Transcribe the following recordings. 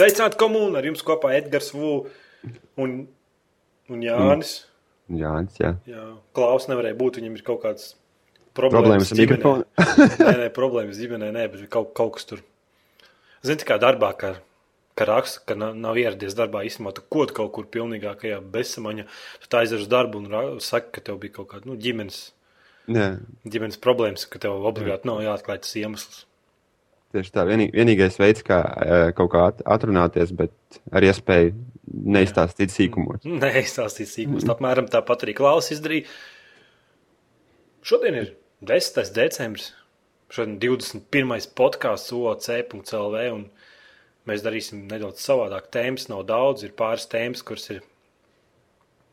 Sveicināti komūni ar jums kopā Edgars Vū un, un Jānis. Jānis, jā. Jā, Klaus nevarēja būt, viņam ir kaut kāds Problēmas problēmas ar mikrofonu. nē, nē, problēmas ģimenē, nē, bet kaut, kaut kas tur. Zini, kā darbā, ka, ka raksta, ka nav, nav ieradies darbā, īstenībā tu kaut kaut kur pilnīgākajā bezsamaņā. Tu tā aizies uz darbu un saka, ka tev bija kaut kāda nu, ģimenes, jā. ģimenes problēmas, ka tev obligāti nav jāatklāj tas iemesls. Tieši tā, vienī, vienīgais veids, kā eh, kaut kā at- atrunāties, bet ar iespēju neizstāstīt sīkumos. Nē, stāstīt sīkums. Apmēram tāpat arī Klaus izdarīja. Šodien ir 10. decembris. Šodien ir 21. podkāsts OC.CLV. un Mēs darīsim nedaudz savādāk. Tēmas nav daudz, ir pāris tēmas, kuras ir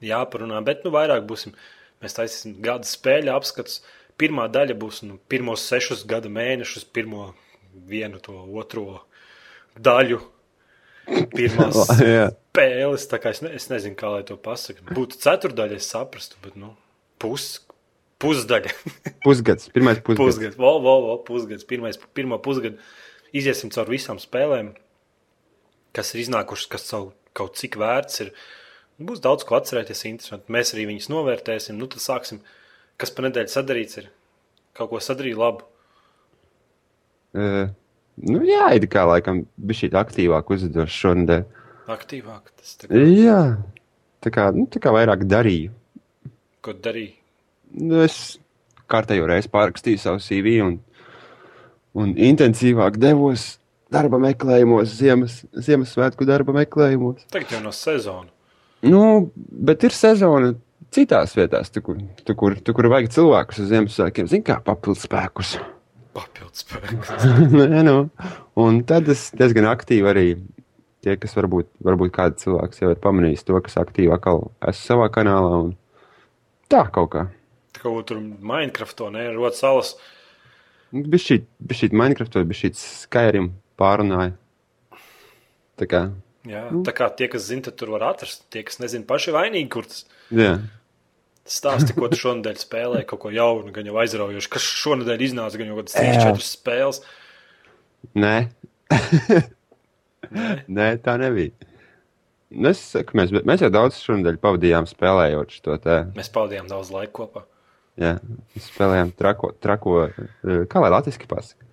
jāparunā, bet nu vairāk būsim. Mēs taisīsim gada spēļu apskats. Pirmā daļa būs nu, pirmos sešus gada mēnešus, pirmo vienu to otro daļu. Pirmās Jā. spēles. tā kā Es, ne, es nezinu, kā lai to pasaktu. Būtu ceturdaļa, es saprastu, bet nu, pus, pusdaļa. Pusgads, pirmais pusgads. pusgads, vol, vol, vol, pusgads. Pirmais, pirmo pusgadu iziesim cauri visām spēlēm, kas ir iznākušas, kas savu, kaut cik vērts ir. Būs daudz ko atcerēties, interesanti. Mēs arī viņus novērtēsim. Nu, tad sāksim, kas pa nedēļu sadarīts. Ir. Kaut ko sadarīja labu. Uh, nu, jā, it kā laikam bija šī aktīvāk uzvedoša šonadēļ. Aktīvāk. Tas, tā kā, Jā, tā kā, nu, tā kā vairāk darīju. ko darīja? Nu, es kārtējo reizi pārrakstīju savu CV un, un intensīvāk devos darba meklējumos, ziemas, Ziemassvētku darba meklējumos. Tagad jau no sezonas. Nu, bet ir sezona citās vietās, tur, kur, tur, kur, tur, kur vajag cilvēkus uz Ziemassvētkiem, zina, kā papildus spēkus. Papildus spēks. Nu. Un tad es diezgan aktīvi arī tie, kas varbūt, varbūt kāds cilvēks jau ir pamanījis to, kas aktīvi atkal esmu savā kanālā. Un tā kaut kā. Tā kā tur Minecraftā nevar salas. Bija šī, bija šī Minecraft, bija šī Skyrim pārunāja. Tā kā, Jā, tā kā tie, kas zina, tad tur var atrast. Tie, kas nezina, paši vainīgi, kur tas jā. Stāsti, ko tu šonadēļ spēlēji, kaut ko jaunu, gan jau aizraujošu. Kas šonadēļ iznāca, gan jau kādas Jā. 3-4 spēles. Nē, Nē, nē, tā nebija. Nu, Es saku, mēs, mēs jau daudz šonadēļ pavadījām spēlējot šo te. mēs pavadījām daudz laika kopā. Jā, mēs spēlējām trako, trako eh, kā lai latviski pasaka.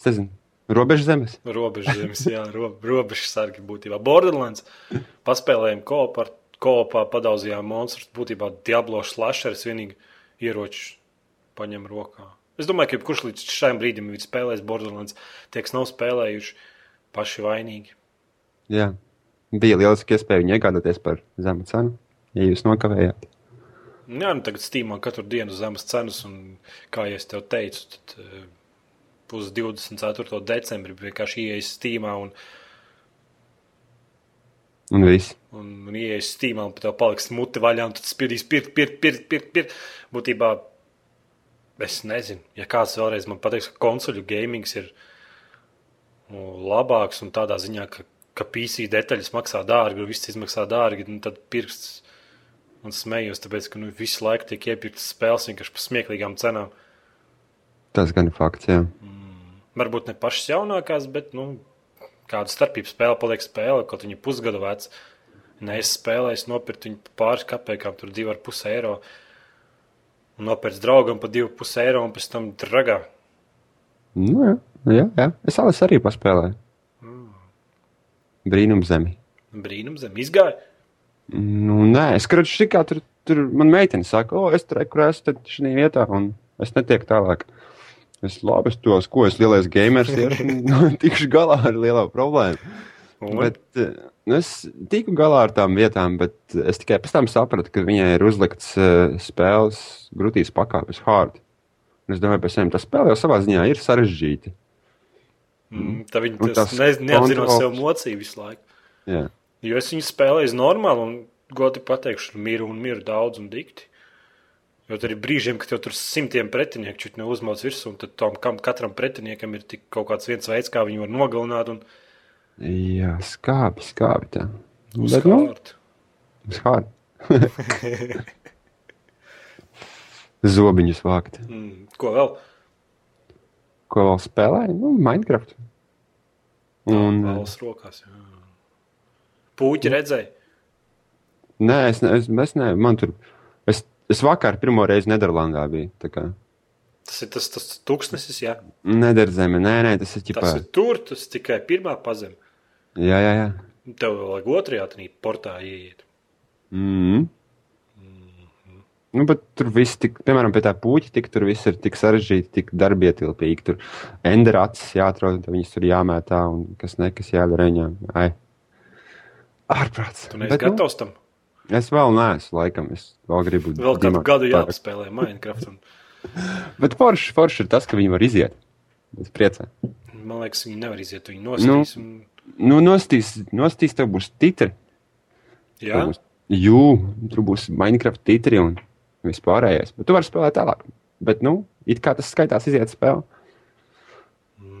Es nezinu, robežu zemes. Robežas zemes, jā, ro, robežu sargi būtībā. Borderlands paspēlējām kopā, kopā padaudzījām monstrus. Būtībā Diablo slasheris vienīgi ieroču paņem rokā. Es domāju, ka jebkurš līdz šim brīdim ir spēlējis Borderlands, tie, kas nav spēlējuši, paši vainīgi. Jā, bija lieliski iespēja viņu iegādāties par zemu cenu, ja jūs nokavējāt. Jā, nu tagad Steamā katru dienu zemes cenas, un kā jau es tev teicu, tad eh, būs 24. decembrī vienkārši ieejas Steamā un, Un viss. un, un ieejas Steamā, un tev paliks muti vaļā, un tad spiedīs pirkt, pirkt, pirkt, pirkt, pirkt. Būtībā es nezinu, ja kāds vēlreiz man pateiks, ka konsoļu gamings ir nu, labāks un tādā ziņā, ka, ka PC detaļas maksā dārgi, un viss izmaksā dārgi, nu, tad pirksts un smējos, tāpēc, ka nu, visu laiku tiek iepirktas spēles vienkārši par smieklīgām cenām. Tas gan ir fakts, jā. Varbūt ne pašas jaunākās, bet nu, kāda starpība spēle paliek spēle, kaut viņa pusgada veca. Nē, es spēlēju, nopirku viņu pāris kapekām, tur 2,5 eiro. Nopirku draugam par 2,5 eiro, un pēc tam dragā. Nu, jā, jā, jā. Es Alis arī paspēlēju. Brīnum zemi. Brīnums, zem izgāja. Nu, nē, es skatos, kā tur, tur man meitene saka, o, es tur esmu šajā vietā, un es netieku tālāk. Es labi, tos, ko es lielais gamers iešu, un tikšu galā ar lielo problēmu. Un, Bet, eh, nu, es tiku galā ar tām vietām, bet es tikai pēc tam sapratu, ka viņai ir uzlikts uh, spēles grūtības pakāpes hard. Un es domāju, pēc tam tas spēle jau savā ziņā ir sarežģīta. mm, tā tas ne, kontrols. sev mocīju visu laiku. Jā. Jo es viņu spēlēju normāli, un goti pateikšu, miru un miru daudz un dikti. Jo tur ir brīžiem, kad tur simtiem pretinieku čut neuzmauc virsū, un tad tam kam, katram pretiniekam ir tik kaut kāds viens veids, kā viņu var nogalināt un Jā, skābi, skābi. Tā. Bet, nu, uzkārt. Zobiņus vākt. Mm, ko vēl? Ko vēl spēlēju? Nu, Minecraft. Un, Valsts rokās. Jā. Puķi redzēja. nē, es, ne, es, es ne, man tur, es, es vakar pirmo reizi Nederlandā biju. Tas ir tas, tas tūkstnesis, jā. Nederzeme, nē, nē, tas ir ķipā. Tas ir tur, tas tikai pirmā pazem. Jā, jā, jā. Tev vēl vajag otrajā tnī portā ieiet. Mm. Nu, bet tur viss, tik, piemēram, pie tā puķa, tik, tur viss ir tik sarežģīti, tik darbietilpīgi. Tur enderāts jāatrod, viņas tur jāmētā un kas nekas jādara viņām. Ai, ārprāts. Tu neesi Bet, nu, gatavs tam. Es vēl neesmu, laikam, es vēl gribu. Vēl kādu gadu jāpaspēlē Minecraft. Un, Bet forši, forši ir tas, ka viņi var iziet. Es priecē. man liekas, viņi nevar iziet. Viņi nostīs. Un, Nu, nostīs, nostīs tev būs titri. jā, Tur būs, jū, tur būs Minecraft titri un vispārējais. Bet tu vari spēlēt tālāk. Bet, nu, it kā tas skaitās iziet spēle.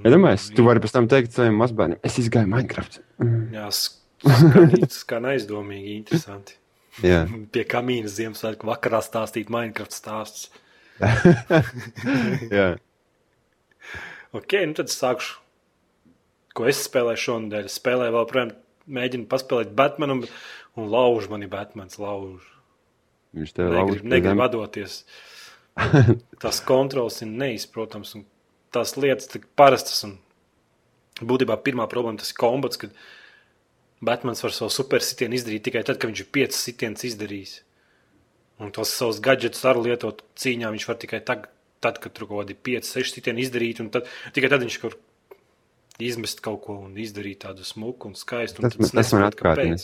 Ja domājies, tu vari pēc tam teikt saviem mazbērniem, es izgāju Minecraft. jā skanīts, kā aizdomīgi, interesanti. Jā, Pie kamīna Ziemassvētku vakarā stāstīt Minecraft stāstus. jā. Ok, nu tad sākšu. Ko es spēlēju šonadēļ? Spēlēju vēl, protams, mēģinu paspēlēt Batmanu un, laužu mani Batmans. Lauž. Viņš tev lauž Negrib, vadoties. Tās kontrols ir neizprotams. un Tās lietas ir parastas. Un būtībā pirmā problēma tas ir kombats, kad Batmans var savu supersitienu izdarīt tikai tad, kad viņš ir piecas sitienus izdarījis. Un tos savus gadgetus arī lietot cīņā. Viņš var tikai tag, tad, kad tur kaut kādi 5, 6 sitieni izdarīt. un Tad, tikai tad viņš var izmest kaut ko un izdarīt tādu smuku un skaistu. un Tas tas man atgādina.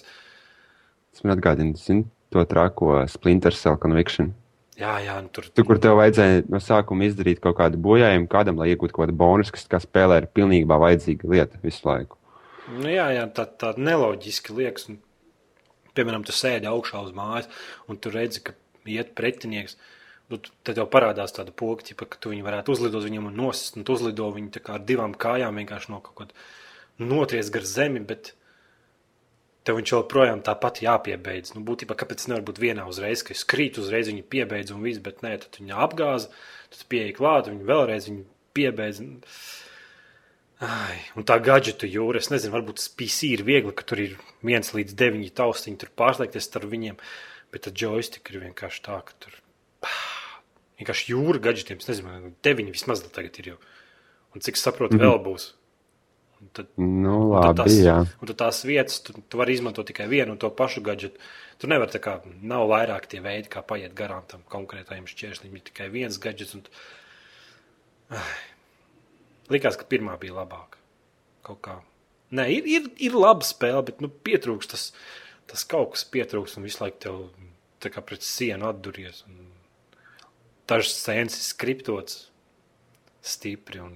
Tas man atgādina, zini, to trako Splinter Cell Conviction. Jā, jā, tur Tu, kur tev vajadzēja no sākuma izdarīt kaut kādu bojājumu kādam, lai iegūtu kaut kādu bonusu, kas kā spēlē ir pilnībā vajadzīga lieta visu laiku. Nu, jā, jā, tā, tā neloģiski liekas. Un, piemēram, tu sēdi augšā uz mājas, un tu redzi, ka iet pretinieks. Nu, tad jau parādās tāda poga, ka tu viņu varētu uzlidot viņam un nosist. Un tu uzlido viņu kā ar divām kājām vienkārši no kaut kāda notries gar zemi, bet tev viņš joprojām tāpat jāpiebeidz. Nu, būtībā, kāpēc nevar būt vienā uzreiz, ka es krītu uzreiz viņu piebeidzu un viss, bet nē, tad viņa apgāza, tad pieeja klāt, viņa vēlreiz viņu piebeidz. Ai, un tā gadgetu jūra, es nezinu, varbūt PC ir viegli, ka tur ir viens līdz deviņi taustiņi, tur pārslēgties starp viņiem, bet tad joystick ir vienkārši tā, ka tur vienkārši jūra gadgetiem, es nezinu, deviņi vismaz tagad ir jau. Un cik saprotu, mm -hmm. vēl būs. Un tad, Nu, un tad, labi, tās, jā. un tad tās vietas, tu, tu vari izmantot tikai vienu un to pašu gadgetu. Tur nevar tā kā, nav vairāk tie veidi, kā paiet garām tam konkrētajam šķērslim, ir tikai viens gadgets. Un... Ai. Likās, ka pirmā bija labāka. Kaut kā. Nē, ir, ir, ir laba spēle, bet nu, pietrūks tas, tas kaut kas pietrūks un visu laiku tev pret sienu atduries. Un dažs scēnas ir skriptots stipri. Un...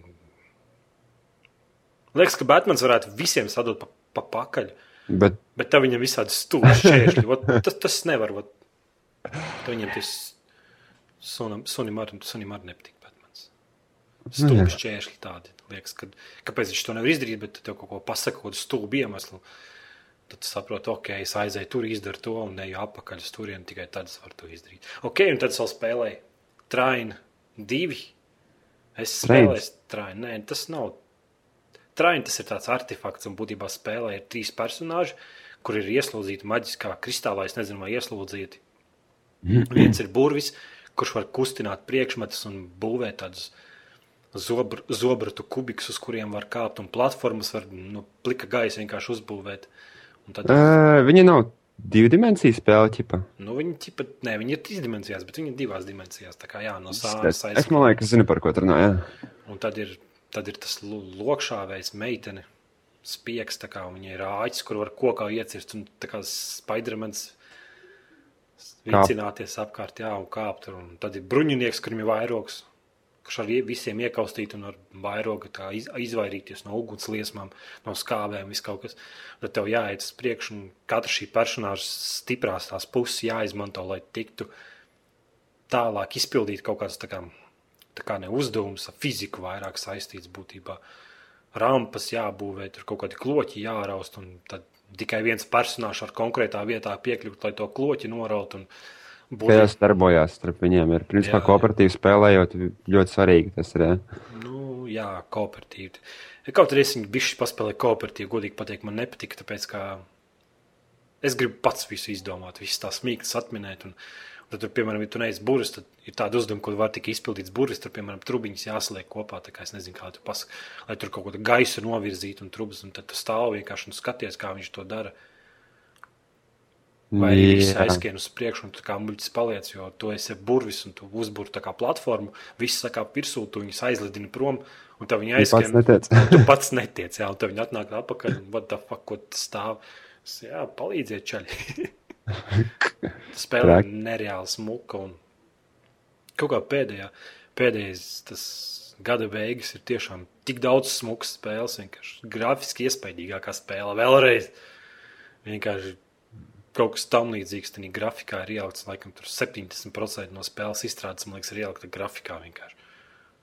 Liekas, ka Batmans varētu visiem sadot pa, pa pakaļ, Bet bet tā viņam visādi stūri šķēršļi. Tas, tas nevar. Tā viņam tas sunam, sunim arī, sunim arī nepatīk. Nu. Stūri šķēršļi tādi. Liekas, ka, kāpēc viņš to nevar izdarīt, bet tev kaut ko pasaka, kaut kādu stulbu iemeslu. Tad tu saproti, ok, es aizēju tur, izdaru to un neju apakaļ uz turieni, tikai tad es varu to izdarīt. Ok, un tad vēl spēlēju Train 2. Es spēlēju Train. Nē, tas nav. Train tas ir tāds artefakts, un būtībā spēlē ir trīs personāļi, kur ir ieslodzīti maģiskā kristālā. Es nezinu, vai ieslodzīti. Viens ir burvis, kurš var kustināt priekšmetus un būvēt tādus zobr, zobratu kubikus, uz kuriem var kāpt, un platformas var no plika gaisa vienkārši uzbūvēt. Un tad, uh, viņa nav divu dimensiju spēle, ķipa. nu, viņi, ķipa, ne, viņi ir trīs dimensijās, bet viņi ir divās dimensijās. Tā kā jā, no Es, sānas es man liekas, zinu, par ko tur runā. jā. Un tad ir, tad ir tas lo- lokšāvējs meitene, spiegs, tā kā viņa ir āķis, kur var kokā iecirst, un tā kā Spidermans vicināties apkārt, jā, un kāpt tur. Un tad ir bruņinieks, kurim ir vairogs, kurš ar ie- visiem iekaustīt un ar vairogu iz, izvairīties no ugunsliesmām, no skābēm, viss kaut kas. Tad tev jāiet uz priekšu, un katra šī personāža stiprās tās puses jāizmanto, lai tiktu tālāk izpildīt kaut kādas tā kā, tā kā ne uzdevumus, ar fiziku vairāk saistīts būtībā. Rampas jābūvē, tur kaut kādi kloķi jāraust, un tad tikai viens personāžs ar konkrētā vietā piekļūt, lai to kloķi noraut. un Būvēt. darbojās starp viņiem. Ir, principā, Jā, jā. kooperatīvi spēlējot, ļoti svarīgi tas ir. jā. Nu, jā, kooperatīvi. Kaut arī es viņu bišķi paspēlēju kooperatīvi, godīgi pateikt, man nepatika, tāpēc, ka es gribu pats visu izdomāt, visas tās mīklas atminēt. Un, un tad, tur, piemēram, ja tu neesi burvis, tad ir tāda uzdevuma, ko var tikai izpildīts burvis, tur, piemēram, trubiņas jāsliek kopā, tā kā es nezinu, kā tu pasaki, lai tur kaut kādu gaisu novirzītu un trubas, un tad tu stāv vienkārši un skaties, kā viņš to dara. Vai viss aizskrien uz priekšu, un tu kā muļķis paliec, jo tu esi burvis un tu uzbūri tā kā platformu, viss sakā virsū, tu viņus aizlidini prom, un tev viņi Tu pats aizskrien. netiec. Tu pats netiec, jā, un tev viņi atnāk atpakaļ, un what the fuck, ko tas stāv. Jā, palīdziet čaļi. Spēlē nereāli smuka un kaut kā pēdējā, pēdējais tas gada beigas ir tiešām tik daudz smukas spēles, vienkārši grafiski iespaidīgākā spēle vēlreiz. Vienkārši kaut kas tam līdzīgs, tad grafikā ir ielikts, laikam, tur 70% no spēles izstrādes, man liekas, ir ielikta grafikā vienkārši.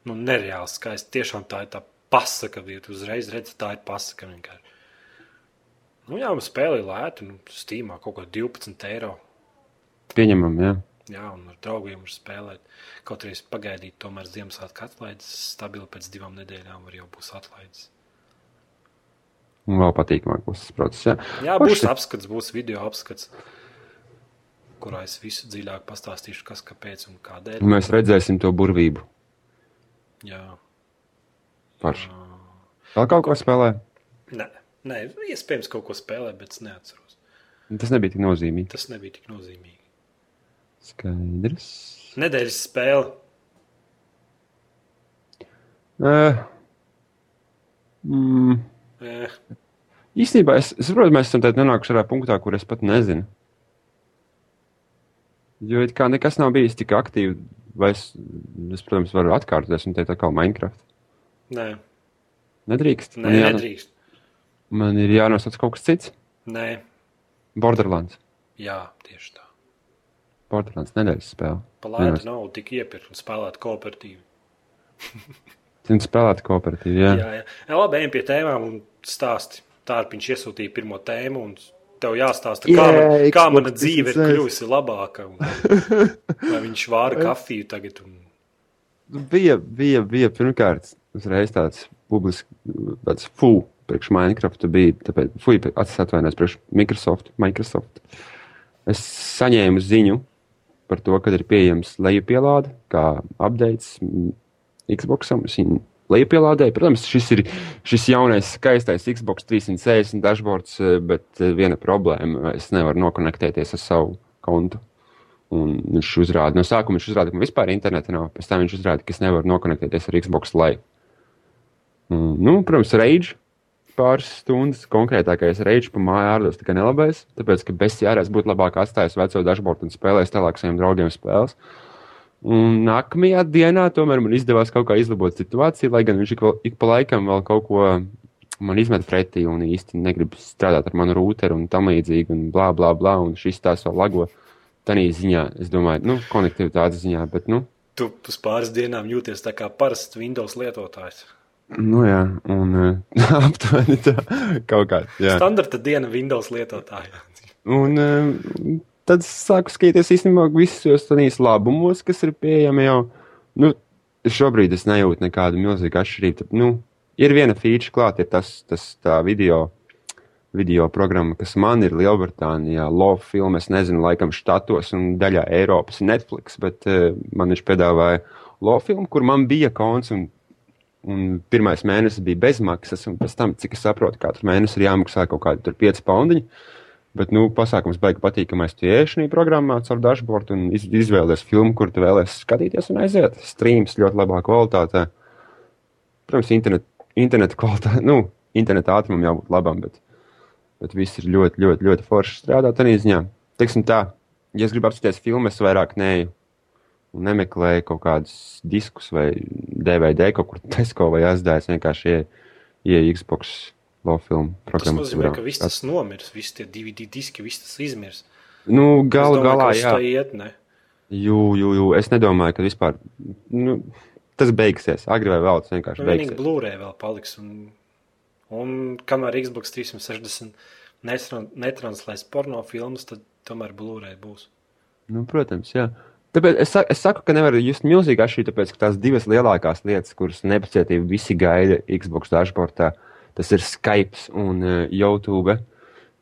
Nu, nereāli skaisti. Tiešām tā ir tā pasaka, ja tu uzreiz redzi, tā ir pasaka vienkārši. Nu, jā, spēlē lēti, nu, stīmā kaut kā 12 eiro. Pieņemam, jā. Jā, un ar draugiem var spēlēt. Kaut arī es pagaidīju, tomēr Ziemassvētku atlaides stabili pēc divām nedēļām var jau būs atlaides. Un vēl patīkamāk būs tas process. Jā, Jā, būs apskats, būs video apskats, kurā es visu dziļāk pastāstīšu, kas, kāpēc un kādēļ. Un mēs redzēsim to burvību. Jā, Parši. Vēl kaut ko spēlē? nē, nē, iespējams kaut ko spēlē, bet es neatceros. Tas nebija tik nozīmīgi. Tas nebija tik nozīmīgi. Skaidrs. Nedēļas spēle. Uh, mm, Eh, īstenībā es es saprotu, mēs esam tādā nonākuši tādā punktā, kur es pat nezinu. Jo it kā nekas nav bijis tik aktīvi, vai es, es protams, varu atkārtoties un teikt, kā Minecraft. nē, Nedrīkst. nē Man, jā, nedrīkst. man ir jānosauc kaut kas cits. Nē, Borderlands. jā, tieši tā. Borderlands nedēļas spēle. Pa lētu nav tik iepirkt un spēlēt kooperatīvi. Zinu, spēlēt kooperatīvi. Jā. Jā, jā. jā labi, ejam pie tēmām un stāsti. Tārpiņš iesūtīja pirmo tēmu, un tev jāstāsta, kā, Jā, man, kā mana dzīve ir 360. kļuvusi labāka. Un, vai viņš vāra kafiju tagad? Un, Bija, bija, bija pirmkārt, uzreiz tāds publisks, tāds fu, priekš Minecraft bija, tāpēc, acis atvainojos, priekš Microsoft, Microsoft. Es saņēmu ziņu par to, ka ir pieejams lejupielāde, kā updates Xboxam. Es viņu lejupielādēju. Protams, šis ir šis jaunais, skaistais Xbox 360 dashboards, eh, bet eh, viena problēma. Es nevaru nokonektēties ar savu kontu. Un viņš uzrāda, no sākuma viņš uzrāda, ka man vispār interneta nav. Pēc tam viņš uzrāda, ka es nevaru nokonektēties ar Xbox Live. Nu, protams, Rage pāris stundas, konkrētākais Rage pa māju ārdos tikai nelabais, tāpēc, ka bez jārās būtu labāk atstājis veco dashboardu un spēlējis tālāk saviem draugiem spēles. Un nākamajā dienā tomēr man izdevās kaut kā izlabot situāciju, lai gan viņš ik, vēl- ik pa laikam vēl kaut ko man izmet pretī un īsti negrib strādāt ar manu rūteru un tam līdzīgi, un blā, blā, blā, un šis tās vēl lago. Tādā ziņā, es domāju, nu, konektivitātes ziņā, bet, nu, tu uz pāris dienām jūties tā kā parasts Windows lietotājs. nu jā, un uh, aptuveni tā kaut kā. Jā. Standarta diena Windows lietotājā. Un uh, tad sāku skatīties īstenībā visos tādīs labumos, kas ir pieejami jau. Nu, šobrīd es nejūtu nekādu milzīgu atšķirību. Nu, ir viena feature klāta, ir tas, tas video, video programma, kas man ir Lielbritānijā, Love film, es nezinu, laikam štatos un daļā Eiropas Netflix, bet uh, man viņš piedāvāja Love film, kur man bija konts un, un pirmais mēnesis bija bezmaksas, un pēc tam, cik es saprotu, katru mēnesi ir jāmaksā kaut kādi tur 5 poundiņi. Bet, nu, pasākums beigas patīkamais. Tu ieej šajā programmā caur dashboardu un iz, izvēlies filmu, kur tu vēlēsies skatīties un aiziet. Streams ļoti labā kvalitātē. Protams, internet, interneta kvalitāte, nu, interneta ātrumam jābūt labam, bet, bet viss ir ļoti, ļoti, ļoti forši strādāt tādā ziņā. Teiksim tā, ja es gribu apskatīties filmu, es vairāk neju un nemeklēju kaut kādus diskus vai DVD kaut kur Tesco vai Asdā. Es vienkārši ieeju ie Xbox low filmu Tas programmu. nozīmē, ka viss tas nomirs, visi tie DVD diski, viss tas izmirs. Nu, galu galā, jā. iet, ne? Jū, jū, jū, es nedomāju, ka vispār nu, tas beigsies. Agri vai vēl tas vienkārši Nu, beigsies. Blu-ray vēl paliks. Un, un kamēr Xbox 360 netran- netranslēs porno filmas, tad tomēr Blu-ray būs. Nu, protams, jā. Tāpēc es, saku, es saku, ka nevar just milzīgi atšķirt, tāpēc, ka tās divas lielākās lietas, kuras nepacietība visi gaida Xbox dashboardā, tas ir Skype un uh, YouTube.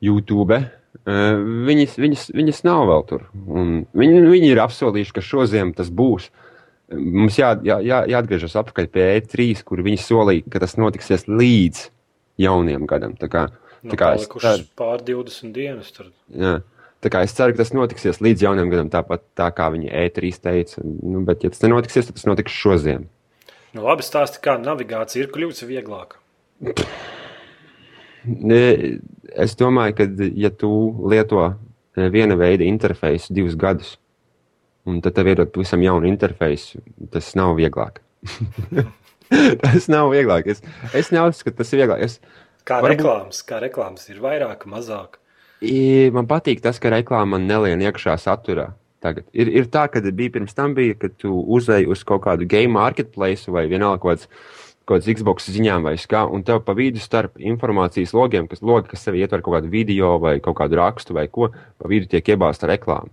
YouTube. Uh, viņas, viņas, viņas nav vēl tur. Viņi, viņi ir apsolījuši, ka šodien tas būs. Mums jā, jā, jā, jāatgriežas atpakaļ pie E3, kur viņi solīja, ka tas notiksies līdz jauniem gadam. Tā kā, Nu, tā kā es ceru- pār 20 dienas. Tur. Jā. Tā kā es ceru, ka tas notiksies līdz jaunam gadam, tāpat tā kā viņi E3 teica. Nu, bet, ja tas nenotiksies, tad tas notiks šodien. Nu, labi, stāsti, kā navigācija ir kļuvusi vieglāka. Es domāju, ka, ja tu lieto eh, viena veida interfeisu divus gadus, un tad tev iedod pavisam jaunu interfeisu, tas nav vieglāk. tas nav vieglāk. Es, es neuzskatu, ka tas ir vieglāk. Es, Kā Varbūt- reklāmas, kā reklāmas ir vairāk, mazāk. Man patīk tas, ka reklāma man nelien iekšā saturā. Tagad. Ir, ir tā, ka bija pirms tam, bija, kad tu uzēji uz kaut kādu game marketplace vai vienalga kaut kāds, kaut kāds Xbox ziņām vai kā, un tev pa vidu starp informācijas logiem, kas, logi, kas sevi ietver kaut kādu video vai kaut kādu rakstu vai ko, pa vidu tiek iebāzta reklāma.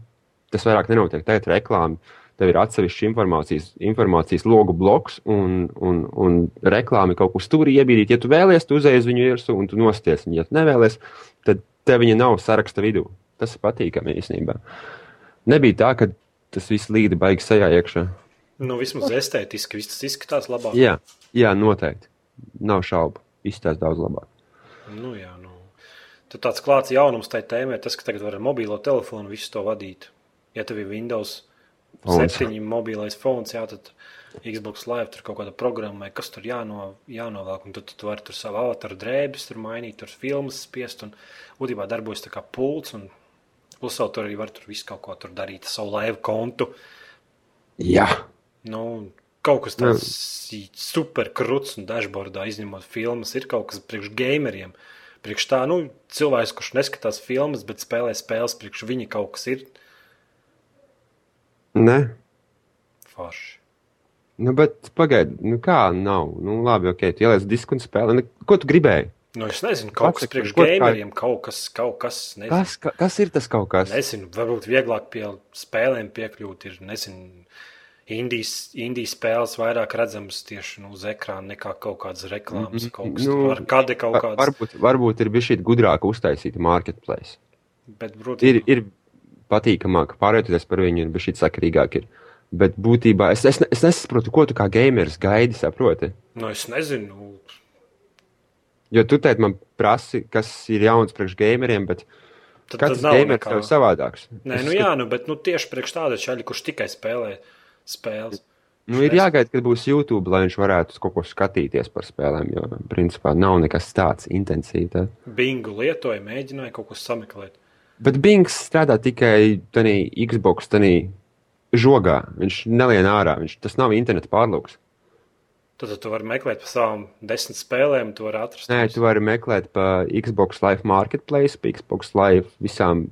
Tas vairāk nenotiek. Tagad reklāma, tev ir atsevišķs informācijas, informācijas logu bloks un, un, un reklāma ir kaut kur stūri iebīdīta. Ja tu vēlies, tu uzēji uz viņu virsmu un tu nosties viņu. Ja tu nevēlies, tad tev viņa nav saraksta vidū. Tas ir patīkami īstenībā. Nebija tā, ka tas viss līdi baigi sajā iekšā. Nu, vismaz estētiski viss tas izskatās labāk. Jā, jā, noteikti. Nav šaubu. Izstāsta daudz labāk. Nu, jā, nu. Tad tāds klāts jaunums tēmai ir tas, ka tagad var ar mobilo telefonu visu to vadīt. Ja tev ir Windows Phones. 7 mobilais fons, jā, tad Xbox Live tur kaut kāda programma, vai kas tur jāno, jānovelk, un tad tu vari tur savu avataru drēbes tur mainīt, tur filmas spiest, un būtībā darbojas tā kā pults, un plus vēl tur arī var tur visu kaut ko tur darīt, savu live kontu. Jā, Nu, kaut kas tāds super krūts un dashboardā izņemot filmas, ir kaut kas priekš gameriem. Priekš tā, nu, cilvēks, kurš neskatās filmas, bet spēlē spēles, priekš viņa kaut kas ir nē. forši. Nu, bet pagaidi, nu kā nav? Nu, labi, ok, tu ieliec disku un spēlē. Nu, ko tu gribēji? Nu, es nezinu, kaut kas Atsaki, priekš gameriem, kaut kas, kaut kas, nezinu. Kas, ka, kas ir tas kaut kas? Nezinu, varbūt vieglāk pie spēlēm piekļūt ir, nezinu, Indijas, Indijas spēles vairāk redzamas tieši nu, uz ekrāna nekā kaut kādas reklāmas, kaut kas Nu, ar kādu kaut kādas. Varbūt, varbūt ir bijis šī gudrāk uztaisīta marketplace. Bet, protams, Ir, ir patīkamāk pārvietoties par viņu, ir bijis šī sakarīgāk. Ir. Bet būtībā es, es, es nesaprotu, ko tu kā gameris gaidi, saproti. nu, es nezinu, Jo tu teici, man prasi, kas ir jauns priekš gameriem, bet tad, katrs gameris tev ir savādāks. Nē, Es nu jā, nu, bet nu, tieši priekš tāda šāda, kurš tikai spēlē spēles. Nu, ir jāgaida, kad būs YouTube, lai viņš varētu kaut ko skatīties par spēlēm. Jo, principā, nav nekas tāds intensīvs. tā. Bingu lietoja, mēģināja kaut ko sameklēt. Bet Bings strādā tikai tādā Xbox tādā žogā. Viņš nelien ārā. Viņš, tas nav interneta pārlūks. Tad, tad tu vari meklēt par savām desmit spēlēm, tu vari atrast. Nē, tu vari meklēt pa Xbox Live Marketplace, Xbox Live visām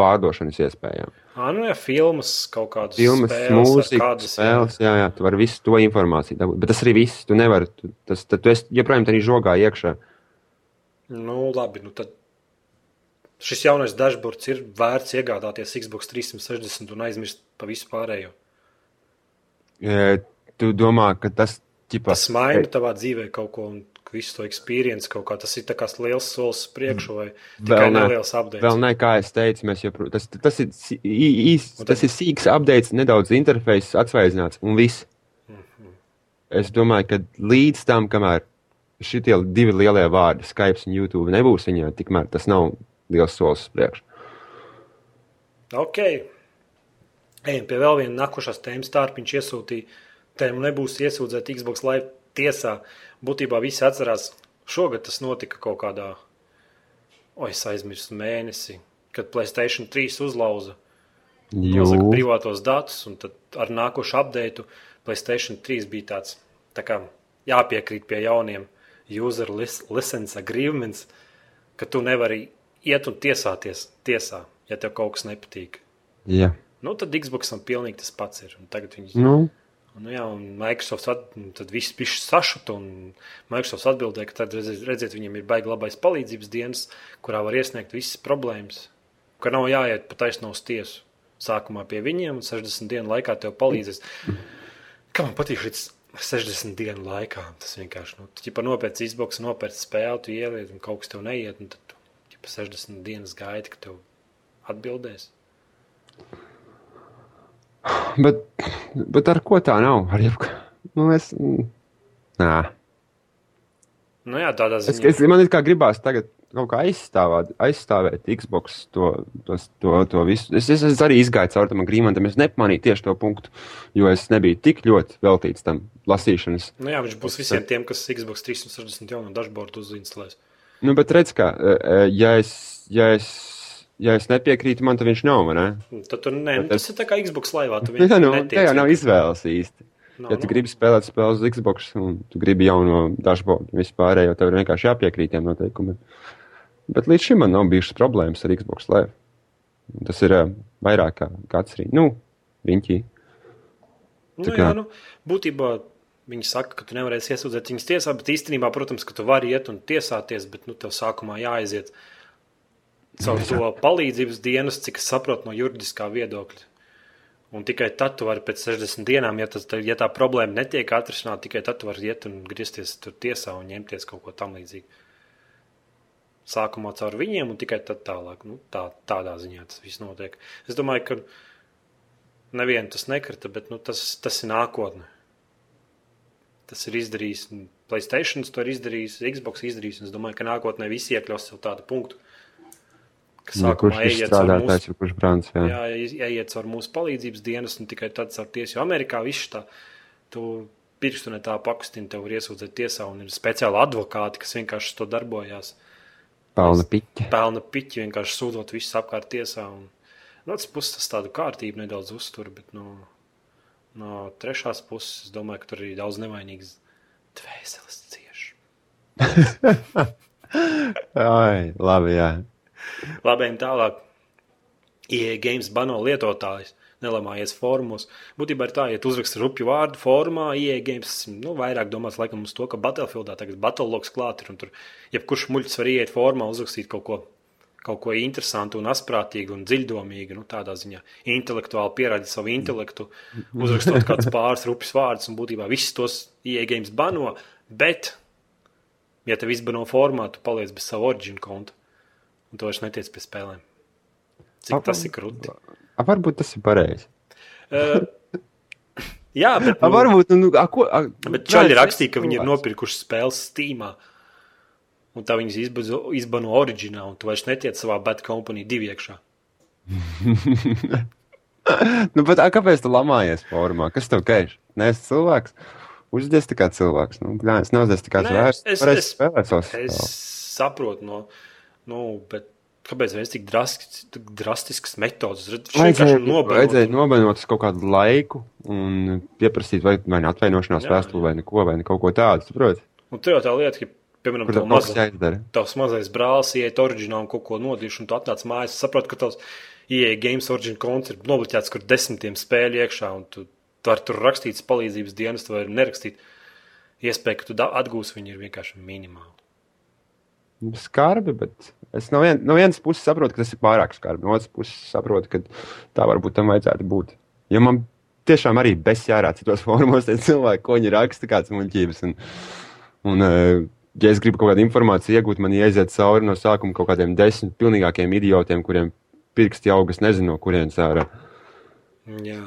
pārdošanas iespējām. Ah, nu jā, filmas, kaut kādas Filmas, spēles, mūzika, kādas spēles. Jā, jā, tu vari visu to informāciju dabūt. Bet tas arī viss. Tu nevari. Tu, tas, tad tu esi joprojām tādā žogā iekšā. Nu, labi, nu tad šis jaunais dashboards ir vērts iegādāties Xbox 360 un aizmirst pa visu pārējo. E, Tu domā, ka tas ķipa, Tas maina tavā dzīvē kaut ko un visu to experience kaut kā. Tas ir tā kā liels solis priekšu vai tikai Vēl ne. neliels update. Vēl ne, kā es teicu, mēs joprojām. Tas, tas, ir, si- ī- īs, Un tad- tas ir sīks updates, nedaudz interfejs atsvaidzināts un viss. Mhm. Es domāju, ka līdz tam, kamēr šie divi lielie vārdi, Skype un YouTube, nebūs viņā, tikmēr tas nav liels solis priekšu. Ok. Ejam pie vēl viena nākošās tēmas. Tārpiņš iesūtīja tēmu, nebūs iesūdzēta Xbox Live tiesā. Būtībā visi atcerās, šogad tas notika kaut kādā, oi, es aizmirsu mēnesi, kad Playstation 3 uzlauza nozaka Jū, privātos datus, un tad ar nākošu update Playstation 3 bija tāds, tā kā jāpiekrīt pie jauniem user license agreements, ka tu nevari iet un tiesāties tiesā, ja tev kaut kas nepatīk. jā. Nu, tad Xboxam pilnīgi tas pats ir. Tagad viņi, Nu, nu, jā, un Microsoft at, tad viss bija sašuta, Microsoft atbildēja, ka tad, redziet, viņiem ir baigi labais palīdzības dienas, kurā var iesniegt visas problēmas, ka nav jāiet pa taisno uz tiesu. sākumā pie viņiem, un 60 dienu laikā tev palīdzēs. Kā man patīk šis 60 dienu laikā? Tas vienkārši, nu, tu jau nopērci Xbox, nopērci spēli, tu ieliec, un kaut kas tev neiet, tad tu jau 60 dienas gaidi, ka tev atbildēs. Bet, bet ar ko tā nav? Ar jebko. Nu, es. Nā. Nu jā, tādā Es, ziņā. es, man ir kā gribās tagad kaut kā aizstāvēt, aizstāvēt Xbox to, to, to, to visu. Es, es, es arī izgāju cauri tam grīmantam, es nepamanīju tieši to punktu, jo es nebiju tik ļoti veltīts tam lasīšanas. Nu jā, viņš būs visiem tiem, kas Xbox 360 jaunu dashboardu uzinstalēs. Nu, bet redz, kā, e, e, ja es, ja es, ja es nepiekrītu, man te viņš nav? Tad tur nē, nu, tas ir tā kā Xbox laivā. Tu Jā, nu, netiec. tā jau nav izvēles īsti. Nav, Ja tu nu. gribi spēlēt spēles uz Xbox, un tu gribi jauno dashboardu, vispār, jau tev ir vienkārši jāpiekrīt tiem noteikumiem. Bet līdz šim man nav bijušas problēmas ar Xbox Live. Tas ir uh, vairāk kā kāds arī. Nu, riņķī. Nu, jā, nu, būtībā viņi saka, ka tu nevarēsi iesūdzēt viņas tiesā, bet īstenībā, protams, ka tu vari iet un tiesāties, bet nu, tev sākumā jāaiziet caur to palīdzības dienas, cik es saprotu no juridiskā viedokļa. Un tikai tad tu vari pēc 60 dienām, ja, tas, ja tā problēma netiek atrisināta, tikai tad tu vari iet un griezties tur tiesā un ņemties kaut ko tam līdzīgu. Sākumā caur viņiem un tikai tad tālāk. Nu, tā, tādā ziņā tas viss notiek. Es domāju, ka nevienu tas nekrita, bet nu, tas, tas ir nākotne. Tas ir izdarījis. Playstation to ir izdarījis, Xbox izdarījis. Es domāju, ka nākotnē visi iekļaus sev tādu punktu, Nu, kurš ir strādātājs, mūsu, ir kurš brāns. Jā. jā, ejiet caur mūsu palīdzības dienas, un tikai tad caur tiesu. Jo Amerikā viss tā, tu pirkstu ne tā pakustina, tev var iesūdzēt tiesā, un ir speciāli advokāti, kas vienkārši to darbojās. Pelna piķi. Pelna piķi, vienkārši sūdzot visus apkārt tiesā. Un, no otras puses, tas tādu kārtību nedaudz uztur, bet no, no trešās puses, es domāju, ka tur ir daudz nevainīgas dvēseles cieši. Ai, labi, jā. Labi, ejam tālāk. IE Games bano lietotājus. Nelamājies formos. Būtībā ir tā, ja tu uzraksti rupju vārdu formā, IE Games nu, vairāk domās laikam uz to, ka Battlefieldā tagad Battlelogs klāt ir un tur jebkurš muļķis var iet formā, uzrakstīt kaut ko, kaut ko interesantu un asprātīgu un dziļdomīgu, nu tādā ziņā intelektuāli pierādīt savu intelektu, uzrakstot kādus pāris rupjus vārdus un būtībā visus tos IE Games bano, bet, ja tev izbano formā, tu paliec bez savu origin konta un tu vairs netiec pie spēlēm. Cik tas ir krūti? A, varbūt tas ir pareizi. Uh, jā, bet, A, nu, varbūt, nu, a, ko, a, bet čaļi nē, rakstīja, ka viņi ir cilvēks. nopirkuši spēles Steamā. Un tā viņas izbazo- izbano oriģinālu, un tu vairs netiec savā Bad Company divi iekšā. Nu, bet, a, kāpēc tu lamājies formā? Kas tev kaiš? Nē, es cilvēks. Uzdies tā kā cilvēks. Nu, jā, es neuzdies tā kā Nē, zvērs. es- es- Es spēles. saprotu, no, nu, bet kāpēc viens tik drastisks, drastisks metods? Vajadzēja, nobanot uz kaut kādu laiku un pieprasīt vai, vai atvainošanās vēstuli vai neko, vai ne kaut ko tādu. Saproti? Un tur jau tā lieta, ka, piemēram, Kur tev tev kaut kas maza, jāizdara? tavs mazais brālis iet oriģinālu un kaut ko nodīšu, un tu atnāc mājās, saproti, ka tavs IE Games Origin konts ir nobliķēts, kur desmitiem spēļu iekšā, un tu, tu vari tur rakstītas palīdzības dienas, tu vari nerakstīt. Iespēja, ka tu atgūsi viņu ir vienkārši minimāli. Skarbi, bet es no, vien, no vienas puses saprotu, ka tas ir pārāk skarbi. No otras puses saprotu, ka tā varbūt tam vajadzētu būt. Jo man tiešām arī besjārā citos formos tie cilvēki, ko viņi raksta, kādas muļķības. Un, un, eh, ja es gribu kaut kādu informāciju iegūt, man jāiziet cauri no sākuma kaut kādiem desmit pilnīgākiem idiotiem, kuriem pirksti augas nezinu, no kurienes ārā. Jā.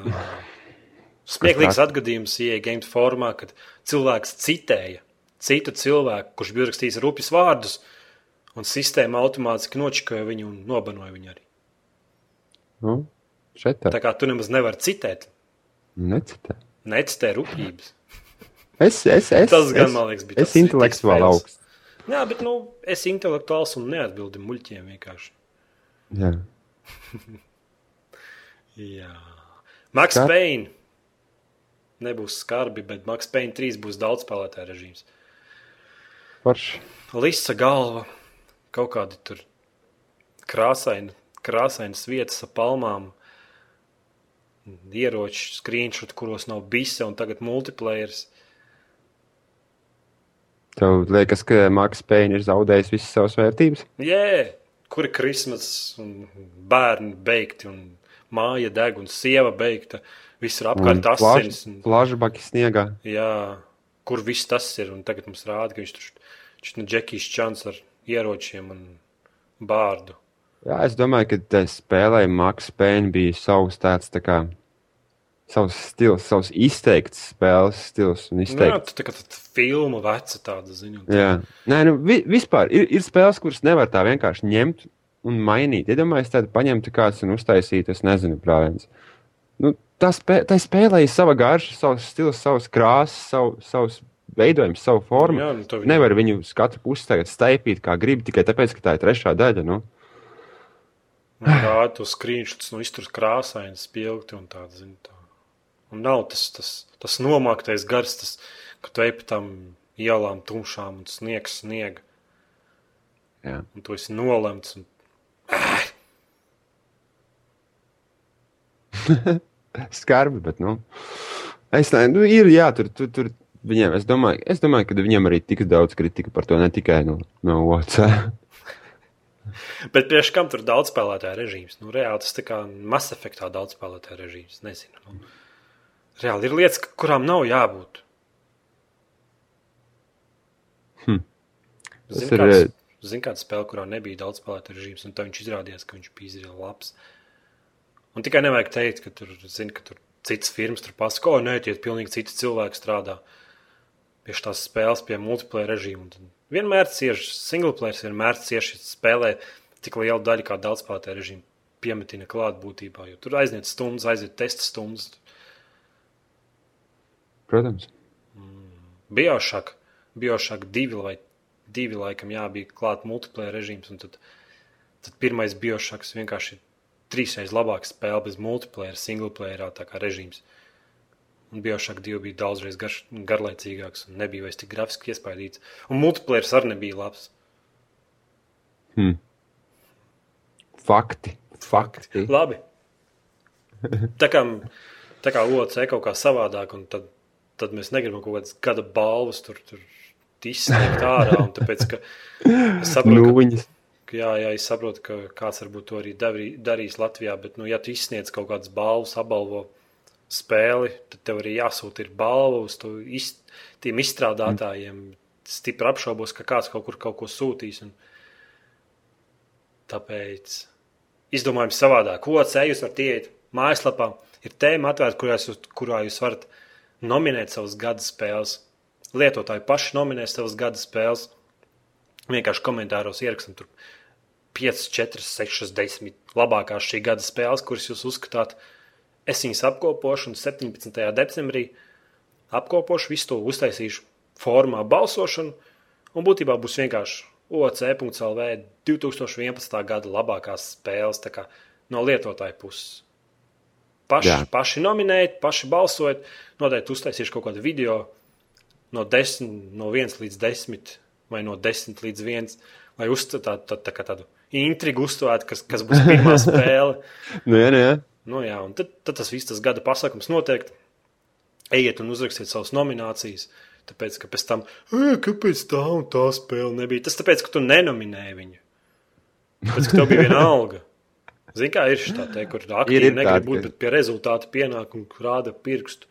Smieklīgs atgadījums IE Games formā, kad cilvēks citēja citu cilvēku, kurš bija rakstījis rupjas vārdus, un sistēma automātiski nočikoja viņu un nobanoja viņu arī. Nu, šeit tā. Tā kā tu nemaz nevari citēt, Necitē. necitē rupjības. Es, es, es, Tas gan, es, man liekas, bija Es intelektuāli augsts. Jā, bet nu, es intelektuāls un neatbildu muļķiem vienkārši. Jā. Jā. Max Skar- Payne. Nebūs skarbi, bet Max Payne 3 būs daudz spēlētāju režīms. Forši. Lisa galva, kaut kādi tur krāsaini, krāsainas vietas ar palmām, ieroči, screenshot, kuros nav bise un tagad multiplayers. Tev liekas, ka Maks Pēņš ir zaudējis visas savas vērtības? Jē, kur ir Krismas un bērni beigti un māja deg un sieva beigta. Viss ir apkārt asins. un- Plažbaki sniegā. Jā, kur viss tas ir. Un tagad mums rāda, ka viņš tur ir Džekijs Čans ar ieročiem un bārdu. Jā, es domāju, ka tai spēlē Maks Pēns bija savs tāds tā kā. Savs stils, savs izteikts spēles stils Nu, jā, tā kā tāda filma veca tāda ziņa. Jā, nē, nu, vi, vispār ir, ir spēles, kuras nevar tā vienkārši ņemt un mainīt. Iedomājieties, ja tādu paņemtu kāds un uztaisītu, es nezinu, prāviens. Nu, tā, spē, tā spēlē ir sava garša, savs stils, savs krāsas, savu, savs veidojums, savu formu. Jā, nu, to viņi- Nevar viņu uz katru pusi tagad staipīt, kā grib, tikai tāpēc, ka tā ir trešā daļa. Nu. Rāda tos skrīnšus, nu, izturst krāsaini, spilgti un tāda, zinu, tā. Un nav tas, tas, tas nomāktais gars, tas, ka tu ej pa tām ielām tumšām un sniegs sniega. Jā. Un tu esi nolemts. Un... Skarbi, bet, nu, es nezinu, nu, ir, jā, tur, tur, tur viņiem, es domāju, es domāju, ka viņiem arī tik daudz kritika par to, ne tikai no, no OC. Bet priekš kam tur daudz spēlētāju režīms? Nu, reāli tas kā Mass Effectā daudz spēlētāju režīms. Nezinu. Nu, reāli ir lietas, kurām nav jābūt. Hm. Zini, ir, kāds, eh, zin, kāda spēle, kurā nebija daudz spēlētāju režīms, un tā viņš izrādījās, ka viņš bija izrādījis labs. Un tikai nevajag teikt, ka tur, zini, ka tur citas firmas tur pasako, nē, tie ir pilnīgi citi cilvēki strādā pie tās spēles, pie multiplayer režīmu. Un tad Vienmēr cieši single player, vienmēr cieši spēlē tik lielu daļu kā daudzspēlētāju režīmu piemetina klāt būtībā, jo tur aiziet stundas, aiziet testa stundas. Protams. Biošāk, Biošāk divi vai divi laikam jā, bija klāt multiplayer režīms, un tad, tad pirmais Biošāks vienkārši ir trīsreiz labāks spēle bez multiplayer, single playerā tā kā režīms. Un Biošāk divi bija daudzreiz garš, garlaicīgāks un nebija vairs tik grafiski iespaidīts. Un multiplayer arī nebija labs. Hm. Fakti. Fakti. Labi. Tā kā, tā kā OC kaut kā savādāk, un tad, tad mēs negribam kaut kādas gada balvas tur, tur izsniegt ārā. un Tāpēc, ka es saprotu, ka, Nūjiņas. ka, jā, jā, es saprotu, ka kāds varbūt to arī darī, darīs Latvijā, bet, nu, ja tu izsniedz kaut kādas balvas, apbalvo spēli, tad tev arī jāsūta ir balva uz iz, tiem izstrādātājiem. Stipri apšaubos, ka kāds kaut kur kaut ko sūtīs. Un tāpēc izdomājam savādāk. Ko ceļus varat iet mājaslapā? Ir tēma atvērta, kurā jūs, kurā jūs varat nominēt savas gada spēles. Lietotāji paši nominē savas gada spēles. Vienkārši komentāros ierakstam tur 5, 4, 6, 10 labākās šī gada spēles, kuras jūs uzskatāt. Es viņas apkopošu un 17. decembrī apkopošu visu to uztaisīšu formā balsošanu. Un būtībā būs vienkārši OC.CLV 2011. gada labākās spēles kā no lietotāja puses. Paši, Jā. paši nominējiet, paši balsojiet. Noteikti uztaisīšu kaut kādu video no, 10, no 1 līdz 10 vai no 10 līdz 1, lai uzstātu tā, tā, tā, tādu intrigu, uzstātu, kas, kas būs pirmā spēle. Nu, jā, nu, jā. Nu, jā, un tad, tad tas viss tas gada pasākums notiek. Ejiet un uzrakstiet savas nominācijas. Tāpēc, ka pēc tam, "Ē, kāpēc tā un tā spēle nebija? Tas tāpēc, ka tu nenominēji viņu. Tāpēc, ka tev bija viena alga. Zini, kā ir šī tā, kur aktīvi negrib būt, bet pie rezultātu pienāk un rāda pirkstu.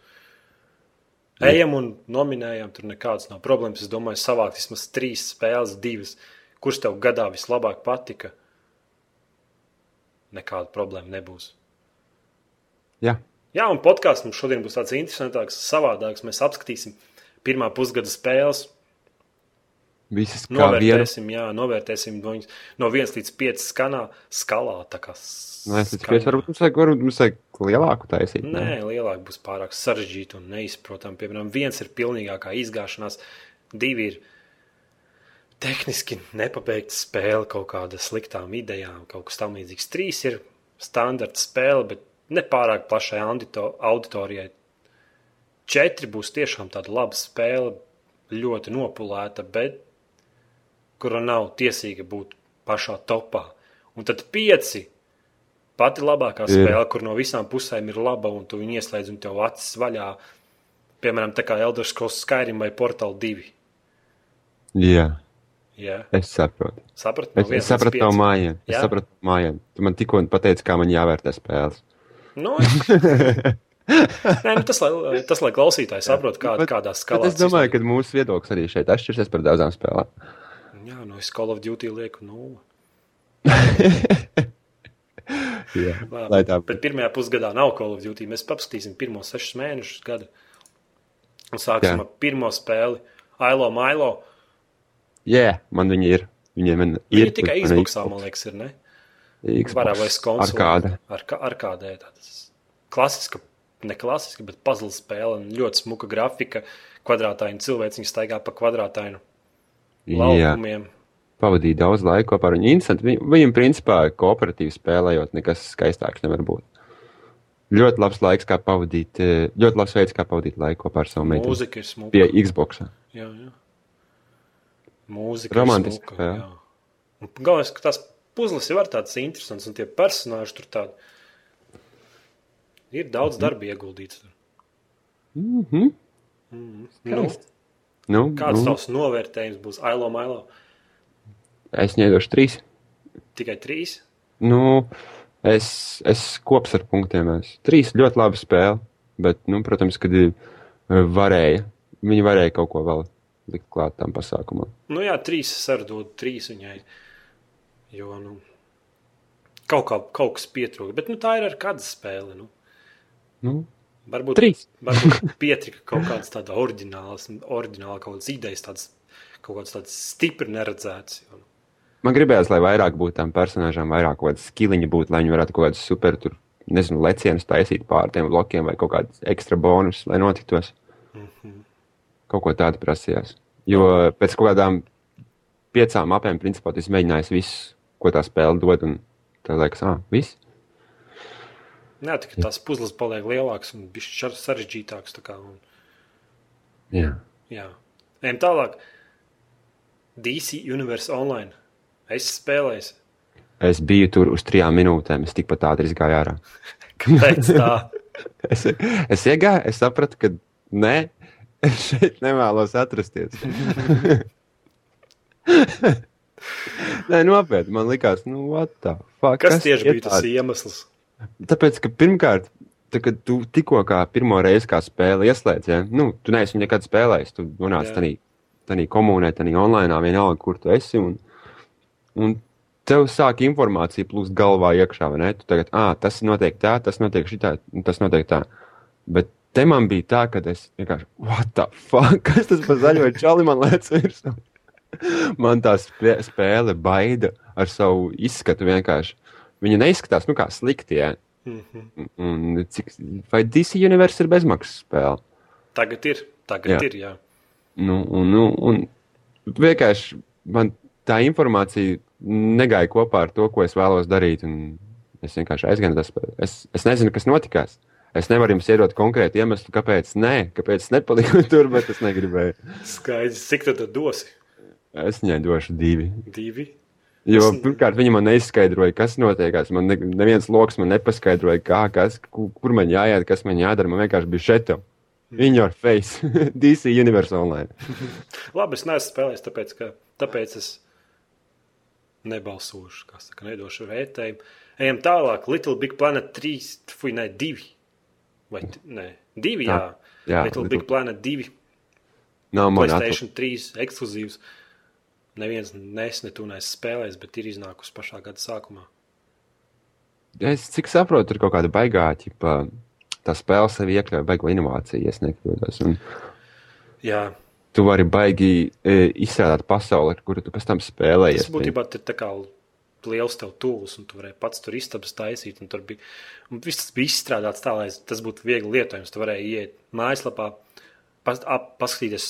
Ejam un nominējam, tur nekādas nav problēmas. Es domāju, savākt vismaz trīs spēles, divas, kuras tev gadā vislabāk patika. Nekāda problēma nebūs. Jā. Jā, un podkāsts mums šodien būs tāds interesantāks, savādāks. Mēs apskatīsim pirmā pusgada spēles, Visas novērtēsim, jā, novērtēsim no, viņas, no 1 līdz 5 skanā, skalā. Nē, es skanā. tikai varbūt mums vajag, varbūt mums vajag lielāku taisīt. ne? Nē, lielāk būs pārāk sarežģīti un neizprotami. Piemēram, viens ir pilnīgākā izgāšanās, divi ir tehniski nepabeigta spēle, kaut kāda sliktām idejām, kaut kas tamlīdzīgs. Trīs ir standarta spēle, bet ne pārāk plašai audito- auditorijai. Četri būs tiešām tāda laba spēle, ļoti nopulēta, bet kura nav tiesīga būt pašā topā. Un tad pieci pati labākā Ir. spēle, kur no visām pusēm ir laba, un tu viņu ieslēdz, un tev acis vaļā. Piemēram, tā kā Elder Scrolls Skyrim vai Portal 2. Jā, Jā, es saprotu. sapratu. Es, es sapratu no mājām. Es sapratu no mājām. Tu man tikko pateici, kā man jāvērtē spēles. Nu. Nē, nu tas, lai, tas, lai klausītāji saprotu, kā, kādā skalā. es domāju, ka mūsu viedoklis arī šeit atšķirsies par daudzām spēlēm. Jā, nu es Call of Duty lieku nulli. Jā, Labi, tā Bet pirmajā pusgadā nav Call of Duty. Mēs paskatīsim pirmos sešus mēnešus gada. Un sāksim Jā. ar pirmo spēli. Ailo Mailo. Jā, man viņi ir. Viņiem ir Viņa tikai Xboxā, man liekas, ir, ne? Xbox. Konsolē. Arkāde. Ar, ka- arkādē. Tādas klasiska, ne klasiska, bet puzzle spēle. un Ļoti smuka grafika. Kvadrātaini cilvēci, viņi staigā pa kvadrātainu Jā, laukumiem. pavadīja daudz laika kopā ar viņu. Interesanti. Viņ- Viņam, principā, kooperatīvi spēlējot, nekas skaistāks nevar būt. Ļoti labs laiks, kā pavadīt, eh, ļoti labs veids, kā pavadīt laiku kopā ar savu meiteni. Mūzika ir smuka. Pie Xbox. Jā, jā. Mūzika Romantiska ir smuka. jā. Un Galvenais, ka tās puzles jau ir tādas interesantas, un tie personāļi tur tādi. Ir daudz darba ieguldīts. tur. Mhm. Nu, Skaisti. Nu, kāds nu, tavs novērtējums būs Ailo Mailo? es ņēdošu trīs. Tikai trīs? Nu, es, es kops ar punktiem. Es. Trīs ļoti labi spēle, bet, nu, protams, kad eh, varēja, viņi varēja kaut ko vēl likt klāt tam pasākumam. Nu jā, trīs dodu trīs viņai. Jo, nu, kaut, kā, kaut kas pietrūka. Bet nu, tā ir ar kāda spēle. Nu. Nu, Varbūt, trīs. varbūt pietrika kaut kādas tādas oriģinālas, oriģināla kaut kādas idejas, tādas, kaut kādas tādas stipri neredzētas. Jo, nu, Man gribējās, lai vairāk būtu tam personāžam, vairāk kaut kādas skiliņa būtu, lai viņi varētu kaut kādus super, tur, nezinu, lecienus taisīt pār tiem blokiem vai kaut kādus ekstra bonus, lai notiktos. Kaut ko tādu prasījās. Jo pēc kaut kādām piecām apēm, principā, tas mēģinājis visu, ko tā spēle dod, un tā liekas, ah, viss. Nē, tikai tās puzles paliek lielākas un sarežģītākas. un- Jā. Jā, ejam tālāk. DC Universe Online. Es spēlēju. Es biju tur uz trijām minūtēm, es tikpat ātri gāju ārā. Kāpēc tā? Es, es iegāju, es sapratu, ka nē, es šeit nevēlos atrasties. nē, nopietni, man likās, nu, what the fuck. Kas tieši bija tas iemesls? Tāpēc, ka pirmkārt, tā, kad tu tikko kā pirmo reizi kā spēli ieslēdz, ja? nu, tu neesi nekad spēlējis, tu nonāc tādā, komunē, tādā online, vienalga, kur tu esi. Un, un tev sāk informācija plūst galvā iekšā, vai ne? Tu tagad, ah, tas notiek tā, tas notiek šitā, tas notiek tā. Bet te man bija tā, ka es vienkārši, what the fuck, kas tas par zaļo čali man lec virsū? Man tā spē, spēle baida ar savu izskatu vienkārši. Viņa neizskatās, nu, kā slikti, ja? Mhm. Un cik, vai DC Universe ir bezmaksas spēle? Tagad ir. Tagad Jā. ir jā. Nu, un, nu, un vienkārši man tā informācija negāja kopā ar to, ko es vēlos darīt. Es vienkārši aizgāju tās. Es, es nezinu, kas notikās. Es nevaru jums iedot konkrētu iemeslu, kāpēc nē, kāpēc nepaliku tur, bet es negribēju. Skaidrs, cik tad dosi? Es viņai došu divi. Divi. Jo, Es- pirmkārt, viņa man neizskaidroja, kas notiekās. Man ne, neviens lokus man nepaskaidroja, kā, kas, kur, kur man jāiet, kas man jādara. Man vienkārši bija šeit. In your face. DC Universe Online. Labi, es neesmu spēlējis, tāpēc, ka, tāpēc es nebalsošu, kā saka, nedošu vērtējumu. Ejam tālāk. Little Big Planet 3, fui, ne, 2. Vai, nē, 2, jā. Jā, Little Little- Big Planet 2, Nav man atpakaļ. PlayStation 3 ekskluzīvs. Neviens nes, ne tu neesi spēlējis, bet ir iznākusi pašā gada sākumā. Es cik saprotu, ir kaut kāda baigā, ķipa, tā spēle sevi iekļauj baigo inovāciju, ja nekļūdos. Un Jā, tu vari baigi e, izstrādāt pasauli, ar kuru tu pēc tam spēlējies. tas būtībā ir tā kā liels tev tūlis, un tu vari pats tur istabas taisīt. un Tur bija, un viss tas bija izstrādāts tā, lai tas būtu viegli lietojams. Tu varēji iet mājaslapā, pas, ap, paskatīties,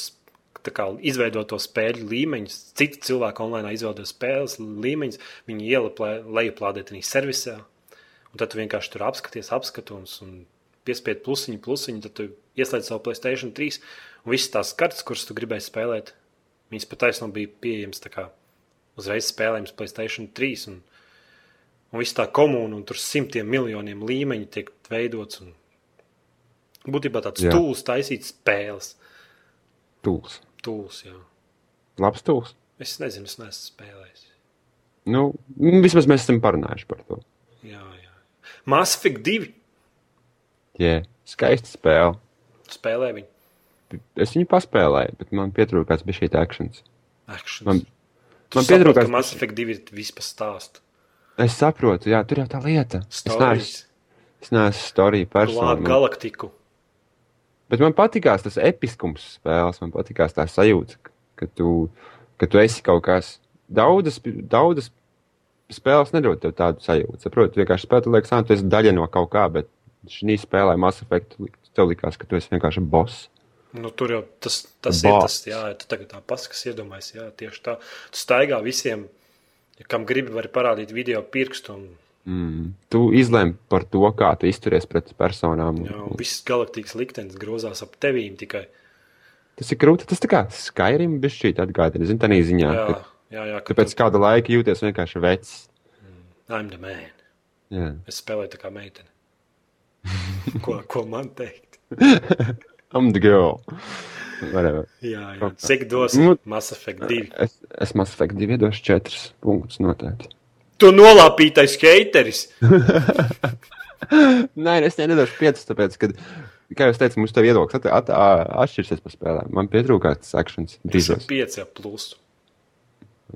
kā izveidot to spēļu līmeņus. Citi cilvēki online izveido spēles līmeņus, viņi ieliplē, lejuplādē tajā servisā. Un tad tu vienkārši tur apskaties, apskatos un piespied plusiņu, plusiņu. Tad tu ieslēdz savu Playstation 3 un visas tās kartes, kuras tu gribēji spēlēt. Viņas patiesībā bija pieejamas uzreiz spēlējams Playstation 3. Un, un viss tā komūna, un tur simtiem miljoniem līmeņu tiek veidots. Un būtībā tāds Jā. tūls taisīt spēles. Tūls. Tūls, jā. Labs tūls. Es nezinu, es neesmu spēlējis. Nu, vismaz mēs esam parunājuši par to. Jā, jā. Mass Effect 2. Jā, skaista spēle. Spēlē viņu. Es viņu paspēlēju, bet man pietrūkās bija šī akcents. Actions. Man, Tu man pietrūkās. ka Mass Effect 2 ir vispār stāsts. Es saprotu, jā, tur jau tā lieta. Es neesmu, es neesmu storija Glāb persona. man- galaktiku. Bet man patīkās tas episkums spēles, man patīkās tā sajūta, ka tu, ka tu esi kaut kas. Daudzas, daudzas spēles nedod tev tādu sajūtu. Saprotu, vienkārši spēlē, liekas, ah, tu esi daļa no kaut kā, bet šī spēlē Mass Effect tev likās, ka tu esi vienkārši boss. Nu, tur jau tas, tas Bāsts. ir tas, jā, tu tagad tā paskas iedomājies, jā, tieši tā. Tu staigā visiem, ja kam gribi, var parādīt video pirkstu un Mm. Tu izlēmi par to, kā tu izturies pret personām. jā, viss galaktikas liktenis grozās ap tevīm tikai. Tas ir grūti. Tas tā kā Skyrim bija šī atgādina, zini, tā ziņā. Jā, jā, jā ka Tu pēc kāda laika jūties vienkārši vecs. tu- I'm the man. Jā. Es spēlēju tā kā meitene. Ko, ko man teikt? I'm the girl. Whatever. Jā, jā. Cik dos Nu, Mass Effect 2? Es, es Mass Effect 2 iedošu 4 punktus noteikti. Tu nolāpītais hateris! Nē, es nedošu 5, tāpēc, ka, kā jau teicu, mums te viedoklis at, at, at, atšķirsies par spēlēm. Man pietrūkās akcents Tas ir brīžos. 5 ar plusu.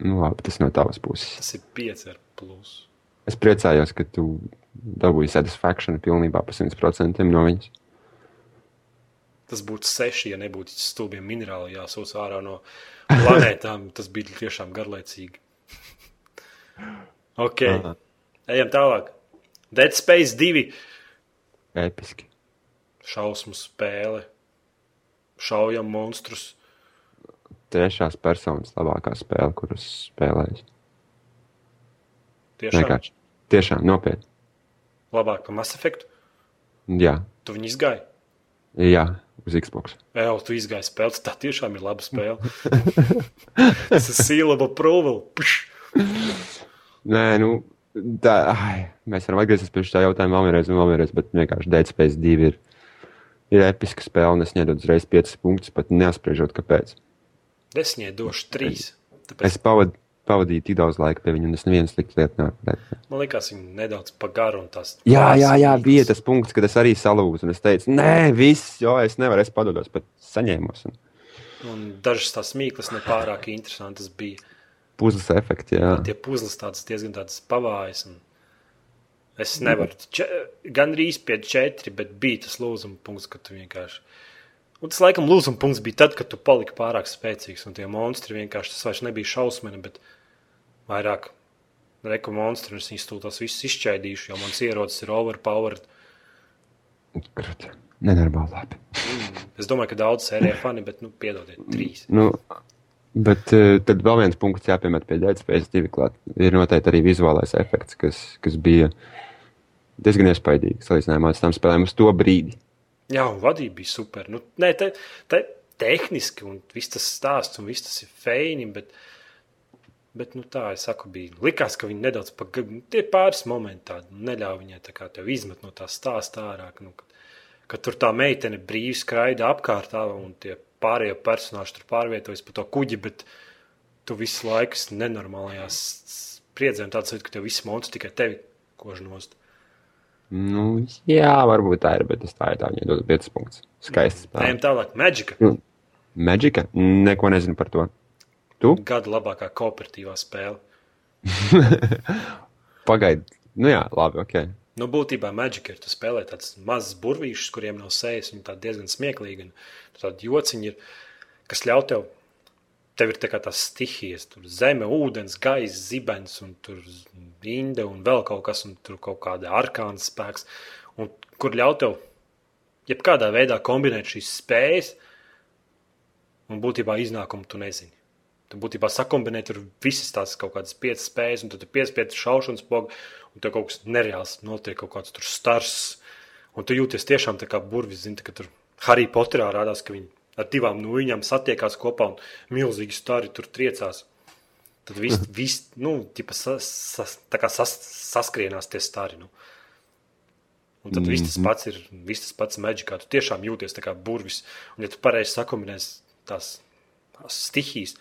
Nu, labi, tas no tavas puses. Tas ir 5 ar plusu. Es priecājos, ka tu dabūji satisfakciju pilnībā pa 100% no viņas. Tas būtu 6, ja nebūtu stulbiem minerāli jāsūc ārā no planētām. Tas bija tiešām garlaicīgi. Ok, Aha. ejam tālāk. Dead Space 2 Episki. šausmu spēle. Šaujam monstrus. Trešās personas labākā spēle, kuras spēlēju. Tiešām Vienkārši. Tiešām nopietni. labāk par Mass Effect. Jā, Tu viņu izgāji. jā, uz Xbox. Jā, tu izgāji spēli. Tā tiešām ir laba spēle. Tas ir Sealable Approval. Nē, nu, tā, ai, mēs varam atgriezties pie šī jautājuma vēlreiz, un vēlreiz, bet vienkārši Space 2 ir, ir episka spēle, un es nedodu uzreiz 5 punktus, pat neapspriežot, kāpēc. Es viņai došu 3. Tāpēc Es pavad, pavadīju tik daudz laika pie viņa, un es nevienu sliktu lietu nevaru. man liekas, viņa nedaudz pagaru un tās. Jā, jā, jā, bija tas punkts, kad es arī salūzu, un es teicu, nē, viss, jo es nevaru, es padodos, bet saņēmos. Un Un dažas tās mīklas nepārāk interesantas bija. Puzles efekts, jā. Tie puzles tādas diezgan tādas pavājas. un Es nevaru. Če, gan arī pie četri, bet bija tas lūzuma punkts, ka tu vienkārši. Un tas laikam lūzuma punkts bija tad, kad tu paliki pārāk spēcīgs. Un tie monstri vienkārši tas vairs nebija šausmini, bet vairāk reku monstri. Es viņus tūlīt visus izšķaidīšu, jo mans ierocis ir overpowered. Krut. Nenormāli labi. Es domāju, ka daudz sērijā fani, bet, nu, piedodiet, trīs. Nu, bet uh, tad vēl viens punkts jāpiemet pie Space 2 klāt. Ir noteikti arī vizuālais efekts, kas, kas bija diezgan iespaidīgs salīdzinājumā ar tām spēlēm uz to brīdi. Jā, un vadība bija super. Nu, nē, te, te, tehniski, un viss tas stāsts, un viss tas ir feini, bet, bet nu, tā, es saku, bija. Likās, ka viņi nedaudz pagaidi, nu, tie pāris momenti tādi, nu, neļauj viņai tā kā tev izmet no tā stāsta ārā, ka, nu, ka, ka tur tā meitene brīvi skraida apkārtā, un tie pārējie personāži tur pārvietojas pa to kuģi, bet tu visu laiku esi nenormālajās spriedzēm, tāds, ka tev viss monstri tikai tevi kož nost. Nu, jā, varbūt tā ir, bet es tā ir tā, viņai dod 5 punktus. Skaists. Ejam tālāk, Magica. Maģika? Neko nezinu par to. Tu? Gada labākā kooperatīvā spēle. Pagaidi. Nu jā, labi, ok. Nu, būtībā Magic ir. Tu spēlē tādus mazus burvīšus, kuriem nav sejas. Viņi tādi diezgan smieklīgi. Un tādi jociņi ir, kas ļauj tev. Tev ir tā tās stihijas, tur zeme, ūdens, gaisa, zibens, un tur inde un vēl kaut kas, un tur kaut kāda arkāna spēks. Un kur ļauj tev jebkādā veidā kombinēt šīs spējas, un būtībā iznākumu tu nezini. Tu būtībā sakombinē tur visas tās kaut kādas piecas spējas, un tad ir piespiedu šaušanas poga, un tur kaut kas nereāls notiek, kaut kāds tur stars. Un tu jūties tiešām tā kā burvis, zini, ka tur Harry Potterā rādās, ka viņi ar divām nūjiņām satiekās kopā un milzīgi stari tur triecās. Tad viss, vis, nu, tipa, sas, sas, tā kā sas, saskrienās tie stari. Nu. Un tad viss tas pats ir, viss tas pats maģikā. Tu tiešām jūties tā kā burvis. Un ja tu pareizi sakombinēsi tās tās stihijas,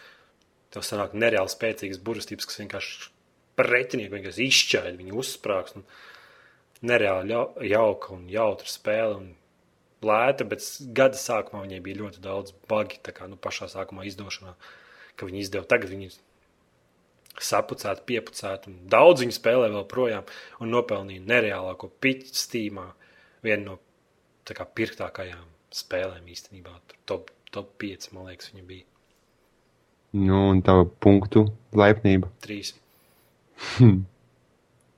tev sanāk nereāli spēcīgas burvestības, kas vienkārši par retinieku vienkārši izšķēļ, viņi uzsprāgs. Nereāli jau- jauka un jautra spēle. Un lēta, bet gada sākumā viņai bija ļoti daudz bagi. Tā kā nu, pašā sākumā izdošanā, ka viņi izdeva tagad. Viņi sapucēt, piepucēt, un daudz viņi spēlē vēl projām un nopelnīja nereālāko piķu stīmā. Viena no kā, pirktākajām spēlēm īstenībā. Top, top 5, man liekas, viņa bija Nu, un tā punktu laipnība. 3.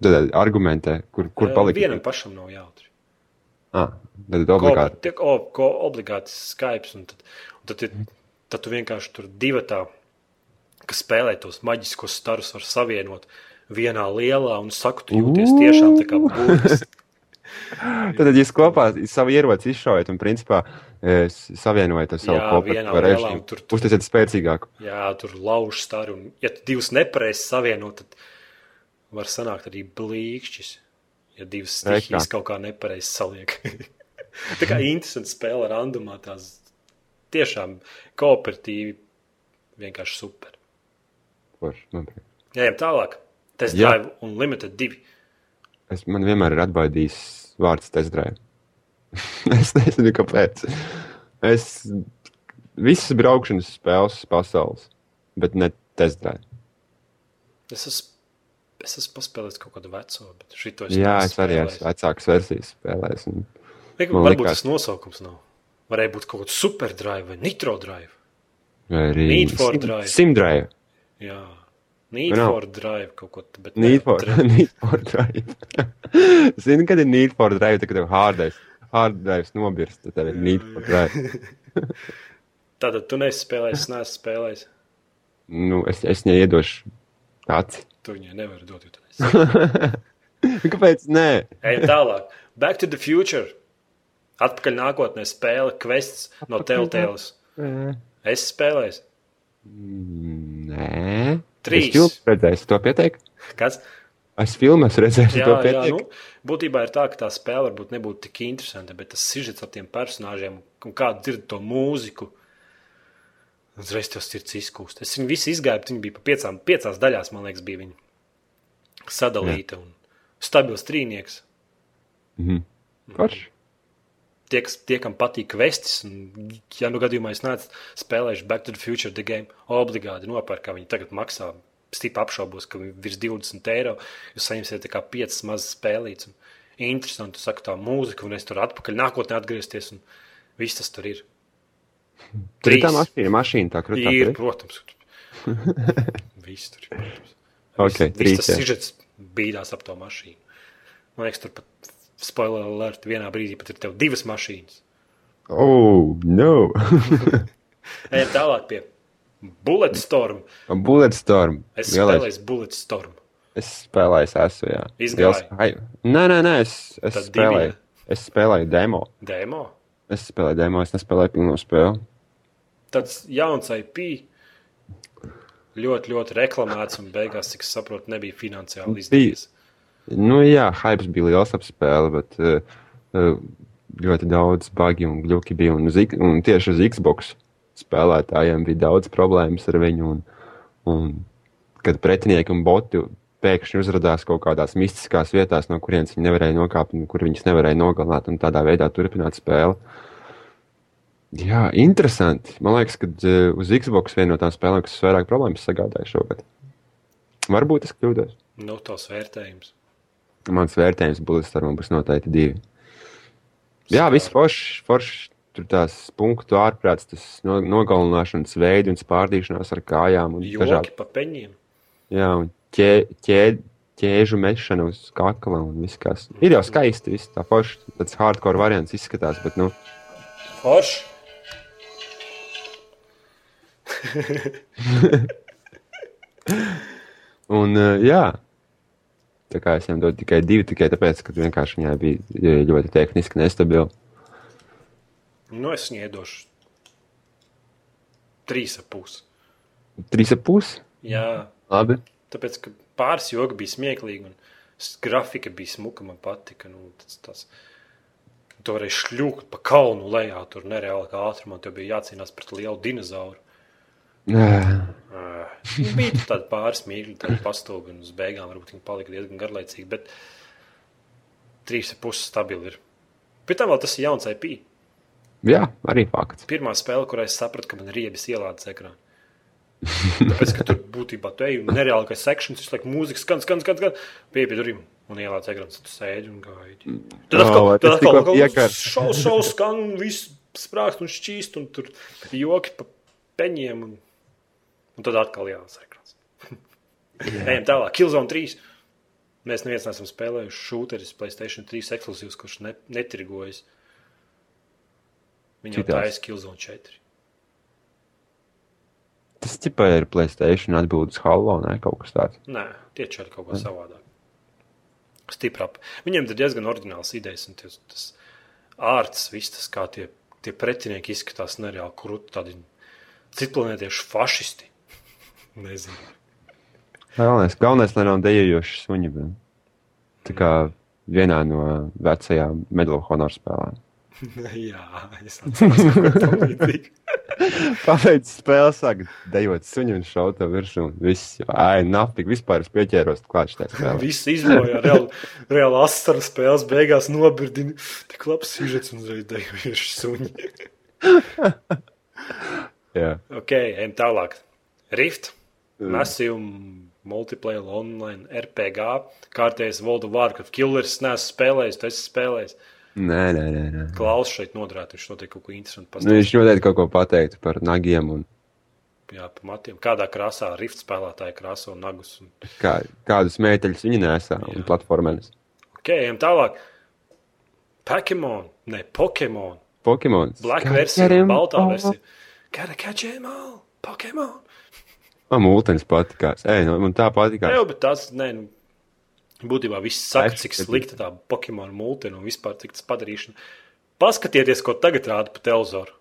Tad argumentē, kur, kur palika. Vienam pašam nav jautri. Ah, tad obligāti. Tiek o, ko obligāti Skype, un tad, un tad, ir- tad tu vienkārši tur divi tā, kas spēlē tos maģiskos starus, var savienot vienā lielā un saku, tu jūties tiešām tā kā būtis. Tad jūs kopā savu ieroci izšaujat un principā e, savienojat ar savu lielā, režīmu. Uztaisiet spēcīgāku. Jā, tur lauž staru, un ja tu divus nepareizi savienot, tad var sanākt arī blīkšķis, ja divas stihijas kaut kā nepareizi saliek. tā kā interesanti spēle randumā, tās tiešām kooperatīvi vienkārši super. Forši, noteikti. Ejam tālāk. Test Jā. drive un limited divi. Es, man vienmēr ir atbaidījis vārds test drive. es nezinu, kāpēc. Es visas braukšanas spēles pasaules, bet ne test drive. Es esmu, es esmu paspēlējis kaut kādu veco, bet šito Jā, neesmu es arī spēlējis. esmu vecākas versijas spēlējis. Un... Liek, Varbūt likās- tas nosaukums nav. Varēja būt kaut kāds super drive vai nitro drive. vai Arī Need for Sim- Drive. Simdrive. Jā. Need Nav. for drive kaut ko tādu. Need for, need for drive. Zini, kad ir need for drive, tad, tev hardais, hard drives nobirst, tad tev ir need for drive. Tātad tu neesi spēlējis, es neesmu spēlējis. Nu, es, es viņai iedošu aci. Tu viņai nevari dot, jo tu neesi. Kāpēc? Nē, Ejam tālāk. Back to the future. Atpakaļ nākotnē spēle quests no Telltales. Es spēlēju. nē. Trīs. Es filmu redzēju, to pieteikt. Kas? Es filmu esmu redzējis, Jā, to jā, pieteikt. nu, būtībā ir tā, ka tā spēle varbūt nebūtu tik interesanta, bet tas sižets ar tiem personāžiem un kā dzird to mūziku. Uzreiz tas ir izkūst. Es viņu visu izgāju, viņi bija pa piecām, piecās daļās, man liekas, bija viņi sadalīta un stabils trīnieks. Forši. Tie, kas, tie, kam patīk vestis, un, ja nu gadījumā es neesmu spēlējuši Back to the Future the Game, obligāti nopērk, kā viņi tagad maksā. Stipri apšaubos, ka virs 20 eiro jūs saņemsiet kā 5 mazas spēlītas. Interesanti, saka, tā mūzika, un es tur atpakaļ nākotnē atgriezties, un viss tas tur ir. Tur ir tā Trīs. mašīna, mašīna tā krūtā. Ir, protams. Viss tur ir. Protams. Ok, Viss- trīs, Viss tas jā. sižets bīdās ap to mašīnu. Man liekas, tur pat spoiler alert vienā brīdī pat ir tev divas mašīnas. Oh, no! Ejam tālāk pie Bulletstorm. Bulletstorm. Es spēlēju Bulletstorm. Es spēlēju, esmu. Jā, hype. Nē, nē, nē, es, es Tad spēlēju. divi, Es spēlēju demo. Demo. Es spēlēju demo, es nespēlēju pilno spēli. Tāds jauns IP. Ļoti, ļoti reklamēts, un beigās, cik es saprotu, nebija finansiāli izdevies. Nu, jā, hype bija liels ap spēli, bet uh, ļoti daudz bagi un gluki bija. Un, uz, un tieši uz Xbox spēlētājiem bija daudz problēmas ar viņu. Un, un, kad pretinieki un boti pēkšņi uzrādījās kaut kādās mistiskās vietās, no kurienes viņi nevarēja nokāpt, un kur viņus nevarēja nogalināt, un tādā veidā turpināt spēli. Jā, interesanti. Man liekas, ka uh, uz Xbox viena no tām spēlēm, kas vairāk problēmas sagādāja šogad. Varbūt es kļūdos. Nu, tos vērtējums. Mans vērtējums Bulletstormam būs noteikti divi. Jā, viss foršs, foršs. Tur tās punktu ārprāts, tas no, nogalināšanas veidi un spārdīšanās ar kājām. Joki dažādi, pa peņiem. jā, un ķē, ķē, ķēžu mešana uz kakla un viss kas. Ir jau skaisti, viss tā forši. Tas hardcore variants izskatās, bet, nu, Forši. un uh, jā. Tā kā es viņam dodu tikai divi, tikai tāpēc, ka vienkārši viņai bija eh, ļoti tehniski nestabili. Nu, es viņai iedošu trīs ap pusi. Trīs ap pusi. Jā, Labi. tāpēc, ka pāris jogi bija smieklīgi un grafika bija smuka, man patika. Nu, tas, tas, tu varēji šļūkt pa kalnu lejā, tur nereāli kā ātrumā, tev bija jācīnās pret lielu dinozauru. Nē. Ā, Bija tādi pāris mīļi, tādi pastūgi, un uz beigām varbūt viņi palika diezgan garlaicīgi. Bet 3,5 stabili ir. Pēc tam vēl tas ir jauns IP. Jā, arī fakts. Pirmā spēle, kurā es sapratu, ka man ir riebis ielādes ekrānā. Tāpēc, ka tur būtībā tu ej un nereāli, ka sekšanas, visu laiku mūzika skan, skan, skan, skan, pie pie durvīm un ielādes ekrāns, tu sēdi un gaidi. Tad atkal, vai tad atkal, atkal šaus, šaus skan un viss sprākst un šķīst un tur joki pa peņiem un, un tad atkal ielādes ekrāns. Ejam tālāk, Killzone 3. Mēs neviens neesam spēlējuši šūteris Playstation 3 ekskluzīvs, kurš ne, netirgojas. Viņam tā ir Killzone 4. Tas tikai ir Playstation atbildes Halo, ne kaut kas tāds. Nē, tie čaļi kaut ko savādāk. Stiprāk. Viņiem ir diezgan oriģināls idejas, un ties, tas ārts, viss tas, kā tie, tie pretinieki izskatās nereāli krūti, tādi citplanētieši fašisti. Nezinu. Galvenais, galvenais lai nav dejojoši suņi. Bet... Tā kā vienā no vecajām Medal of Honor spēlēm. Jā, es atceros kaut ko tamlīdzīgu. Pabeidzot spēli, sāk dejot suņi un šaut tev virsū. Viss, ai, nafīgi, vispār es pieķēros klāt šai spēlē. Viss izmojā, reāli, reāli asaru spēles beigās nobirdina. Tik labs sižets un uzreiz dejojuši suņi. Jā, Ok, ejam tālāk. Rift, Massive Multiplayer Online RPG, World of Warcraft, Killers, neesmu spēlējis, tu esi spēlējis. nē, nē, nē. nē. Klaus šeit nodrāt, viņš noteikti kaut ko interesantu Nu, viņš pastāstīs. noteikti kaut ko pateiktu par nagiem un Jā, pa matiem. Kādā krāsā Rift spēlētāji krāso nagus. Un... kā, kādus mēteļus viņi nesā un platformēs. Ok, ejam tālāk. Pokemon, ne Pokemon. Pokemon. Black versija, baltā versija. Gotta catch them all, Pokemon. Man mūtenis patikās. Ej, nu, man tā patikās. Jā, bet tas, nē, nu, būtībā viss saka, Aiz- cik slikta tā Pokemon multina un vispār cik tas padarīšana. Paskatieties, ko tagad rāda pa televizoru.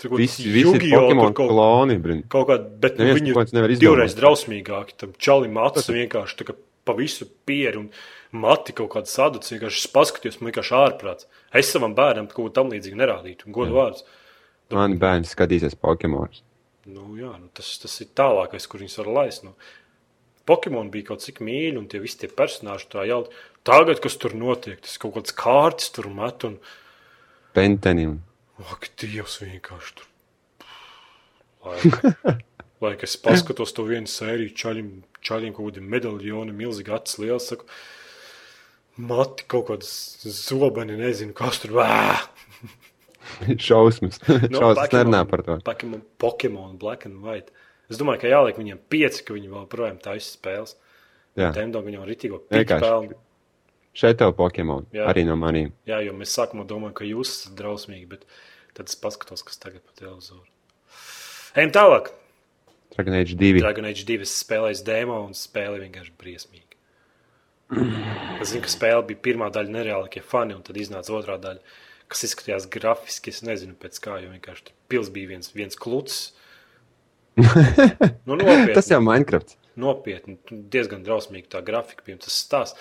Tur visi Yu-Gi-Oh! Pokemon kaut, kloni, brin. kaut kā, bet nu, viņi ir divreiz drausmīgāki. Tam čalim acis vienkārši tā kā pa visu pieri un mati kaut kādu saduci. Vienkārši es paskatījos, man vienkārši ārprāts. Es savam bērnam kaut ko tam līdzīgu nerādītu. Godu vārds. Mani bērni skatīsies Pokemon. Nu, jā, nu, tas, tas ir tālākais, kur viņus var laist. Nu. Pokemon bija kaut cik mīļi, un tie visi tie personāļi tā jau tagad, kas tur notiek, tas kaut kāds kārtas tur met, un Pentenim. ak, Dievs vienkārši tur. Laik, laik es paskatos to vienu sēriju, čaļiem, čaļiem kaut kādi medaļoni, milzīgi acis liels, saku, mati kaut kādas zobeni, nezinu, kas tur vā. Šausmas. Nu, Šausmas nerunā par to. Pokemon, Pokemon, Black and White. Es domāju, ka jāliek viņiem pieci, ka viņi vēl projām taisa spēles. Jā. Temdog viņam rītīgo spēli. Šeit tev Pokemon. Jā. Arī no maniem. Jā, jo mēs sākumā domājam, ka jūs esat drausmīgi, bet tad es paskatos, kas tagad pa televizoru. Ejam tālāk. Dragon Age 2. Dragon Age 2 spēlēs demo un spēle vienkārši briesmīgi. Es zinu, ka spēle bija pirmā daļa nereālākie fani, un tad iznāca otrā daļa, kas izskatījās grafiski. Es nezinu, pēc kā, jo vienkārši pils bija viens, viens kluts. Nu, nopietni, Tas jau Minecraft. nopietni, diezgan drausmīgi tā grafika un Tas stāsts.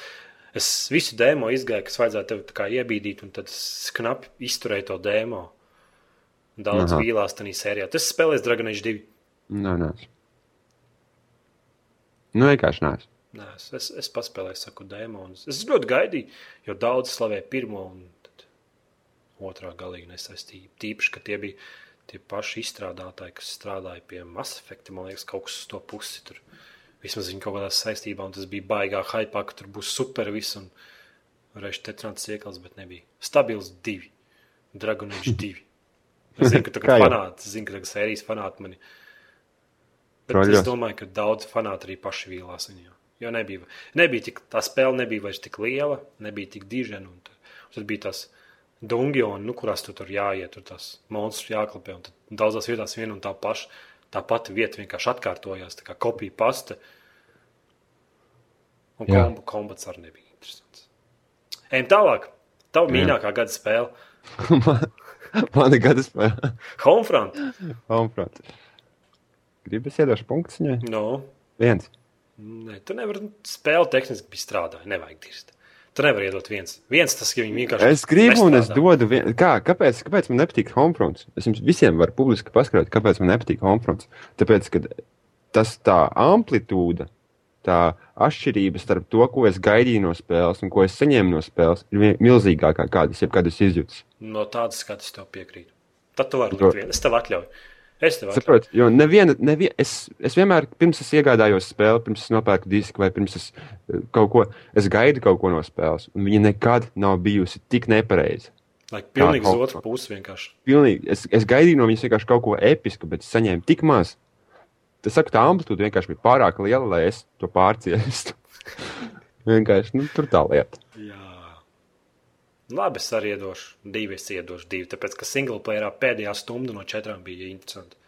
Es visu demo izgāju, kas vajadzēja tev iebīdīt, un tad es knapi izturēju to demo. Daudz Aha. vīlās tajā sērijā. Tas spēlēs Dragon Age 2. Nē, nē. Nu, vienkārši nē. Nē, es, es, es paspēlēju, saku, demo. Es, ļoti gaidīju, jo daudz slavēja pirmo un otrā galīgi nesaistīja. Tīpaši, ka tie bija tie paši izstrādātāji, kas strādāja pie Mass Effect. Man liekas, kaut kas uz to pusi tur. Vismaz viņi kaut kādā saistībā, un tas bija baigā hypā, ka tur būs super viss. Un varēšu tetrāns iekals, bet nebija. Stabils divi. Dragon Age 2. Es zinu, ka tagad fanāti, zinu, ka tagad sērijas fanāti mani. Bet Troļļos. es domāju, ka daudz fanāti arī paši vīlās viņā. Jo nebija, nebija tik, tā spēle nebija vairs tik liela, nebija tik dižena. un Tad, tad bija tās dungioni, nu, kurās tu tur jāiet, tur tās monstrus jāklapē. Daudzās vietās viena un tā paša, tā pati vieta vienkārši atkārtojās, tā kā kopija pasta. Un Jā. komb, kombats arī nebija interesants. Ejam tālāk. Tava Jā. mīļākā gada spēle Man ir gada spēle. - Homefront. Homefront. Gribu es iedošu punktus viņai? No. Viens. Nē, tu nevari spēlēt, tehniski strādājis. Nevajag dirzt. Tu nevari iedot viens. Viens tas, viņi vienkārši. Es gribu, un es nestrādā. dodu. Vien... Kā, kāpēc, kāpēc man nepatīk Homefronts? Es jums visiem varu publiski paskaidrot, kāpēc man nepatīk Homefronts. Tāpēc, ka tas tā amplitūda tā atšķirība starp to, ko es gaidīju no spēles un ko es saņēmu no spēles, ir milzīgākā, kādas jebkad es izjūtu. No tādas skatas tev piekrītu. Tad tu vari likt vienu. Es tev atļauju. Es tev. Saprotu, jo neviena, nevien, es, es vienmēr, pirms es iegādājos spēli, pirms es nopērku disku vai pirms es eh, kaut ko, es gaidu kaut ko no spēles, un viņa nekad nav bijusi tik nepareiza. Lai pilnīgi uz otru pusi vienkārši. Pilnīgi, es, es gaidīju no viņas vienkārši kaut ko episku, bet es saņēmu tik maz. Tas saka, tā amplitūda vienkārši bija pārāk liela, lai es to pārciestu. vienkārši, nu, tur tā lieta. Jā. Labi, es arī iedošu divi. Es iedošu divi, tāpēc ka single playerā pēdējā stunda no četrām bija interesanti.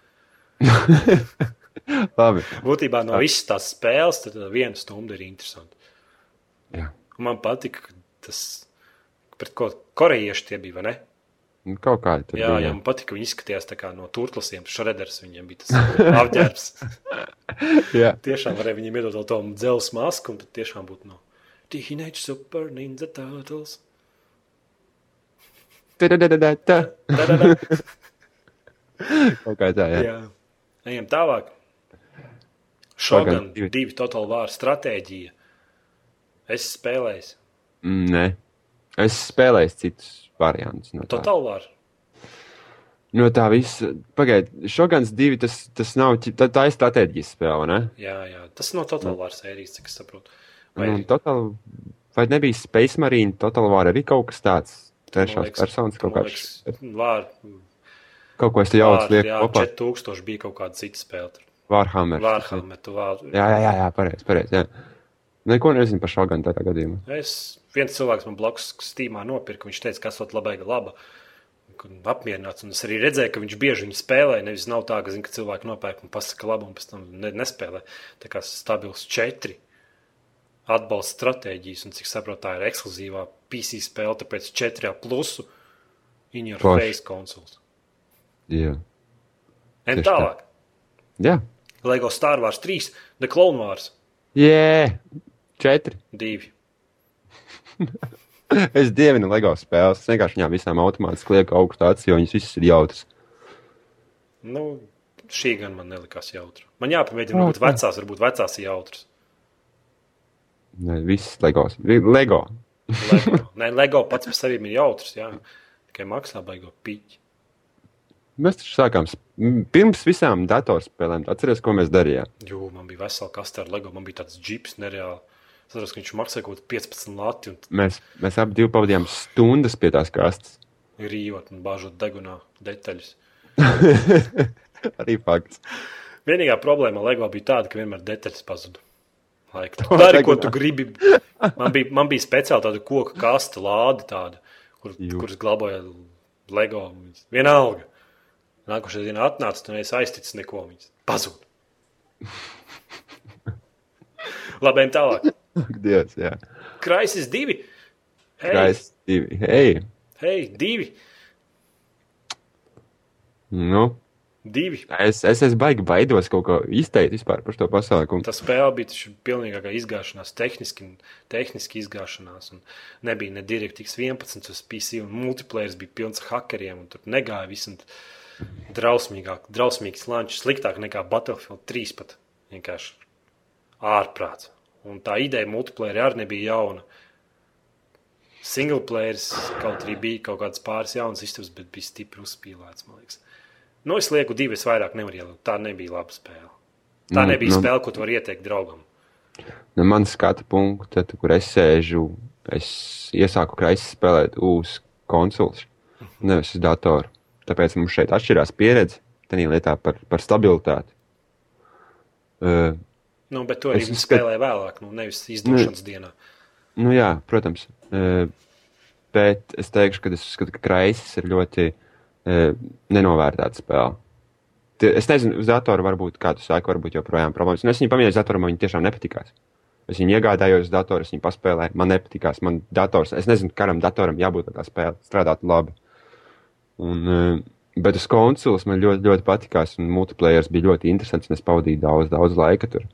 Labi. Būtībā no visas tās spēles, viena stunda ir interesanta. Jā. Man patika ka tas, pret ko korejieši tie bija, vai ne? Nu, kaut kā tur Jā, jā, man patika, ka viņi izskatījās no turklasiem. Šreders viņiem bija tas apģērbs. jā. tiešām varēja viņiem iedot to dzelzs masku, un tad tiešām būtu no Teenage Super Ninja Turtles. Kaut kā tā, jā. Jā. Ejam tālāk. Šogan divi. divi totāli vāra stratēģija. Es spēlēju. Mm, Nē. Es spēlēju citus variantus. No tā, Totāli vāra. no tā visa. Pagaidiet, Šogans divi tas, tas nav. Tā, tā ir stratēģijas spēle, ne? Jā, jā. Tas no totāli vāra sērijas, cik es saprotu. Vai, Un total, vai nebija Space Marine, Total War arī kaut kas tāds? Trešās liekas- personas kaut kāds. Vār, Kaut ko es te vār, lieku kopā. 4000 bija kaut kāda cita spēle. tur. Warhammer. Vārhammer, tu vār. Jā, jā, jā, jā pareizi, pareizi. Jā. Neko nezinu par Šoganu tādā gadījumā. Es, viens cilvēks man blakus Steamā nopirka, viņš teica, ka esot labaiga laba. Apmierināts, un es arī redzēju, ka viņš bieži viņu spēlē. Nevis nav tā, ka, zin, ka cilvēki nopērk un pasaka labu, un pēc tam ne, nespēlē. Tā kā stabils četri atbalsta stratēģijas, un cik saprotu, tā ir ekskluzīvā PC spēle, tāpēc 4 plusu in your Forši. face konsoles. Jā. Un tālāk. Jā. Lego Star Wars 3, The Clone Wars Jē, četri. 2. Es dievinu LEGO spēles. Es vienkārši viņām visām automātiski lieku augstu acis, jo viņas visas ir jautras. Nu, šī gan man nelikās jautra. Man jāpamēģina, varbūt vecās, varbūt vecās ir jautras. Ne, visas LEGO. LEGO. Lego. Nē, Lego pats par sevi ir jautrs. Jā. Tikai maksā baigo piķi. Mēs taču sākām pirms visām datorspēlēm. Atcerieties, ko mēs darījām. Jū, man bija vesela kaste ar Lego. Man bija tāds džips nereāli. Es saprotu, ka viņš maksā kaut ko 15 lati un Mēs, mēs abi pavadījām stundas pie tās kastes. rījot un bāžot degunā detaļas. Arī fakts. Vienīgā problēma Lego bija tāda, ka vienmēr detaļas pazuda. Laika. Tu dari, ko tu gribi. Man bija, man bija speciāli tāda koka kaste, lāde, tāda, kur, Jū. kuras glabāja Lego. Vienalga. Nākošais dienā atnāca, tu neesi aizticis neko. Viņas pazuda. Labi, tālāk. Dievs, jā. Kraisis divi. Hei, Krais divi. Hei! hei, divi. Nu, divi. es, es esmu baigi baidos kaut ko izteikt vispār par šo pasākumu. Tā spēle bija taču pilnīgākā izgāšanās, tehniski, tehniski izgāšanās. un Nebija ne DirectX 11 uz PC, un multiplayer bija pilns ar hackeriem. un Tur negāja viss. Drausmīgāk, drausmīgs lančs, sliktāk nekā Battlefield 3. Pat vienkārši ārprāts. Un tā ideja multiplayer arī nebija jauna. Single players kaut arī bija kaut kāds pāris jauns istabas, bet bija stipri uzspīlēts, man liekas. Nu, es lieku divi, es vairāk nevaru ielikt. Tā nebija laba spēle. Tā Nu, nebija nu. spēle, ko tu vari ieteikt draugam. No manas skatu punkta, tu, kur es sēžu, es iesāku kraisis spēlēt uz konsoles, nevis uz datoru. Tāpēc mums šeit atšķirās pieredze tādā lietā par, par stabilitāti. Uh, Nu, bet to arī uzskatu- spēlēja vēlāk, nu, nevis izdošanas dienā. nu, jā, protams. Uh, bet es teikšu, ka es uzskatu, ka kraisis ir ļoti uh, nenovērtēta spēle. Es nezinu, uz datora varbūt, kā tu saki, varbūt joprojām problēmas. Un es viņu pamēģināju uz datora, man viņa tiešām nepatikās. Es viņu iegādājos uz datora, es viņu paspēlēju, man nepatikās. Man dators, es nezinu, kādam datoram jābūt, lai tā spēle strādātu labi. Un, eh, bet uz konsoles man ļoti, ļoti patikās, un multiplayer bija ļoti interesants, un es pavadīju daudz, daudz laika tur.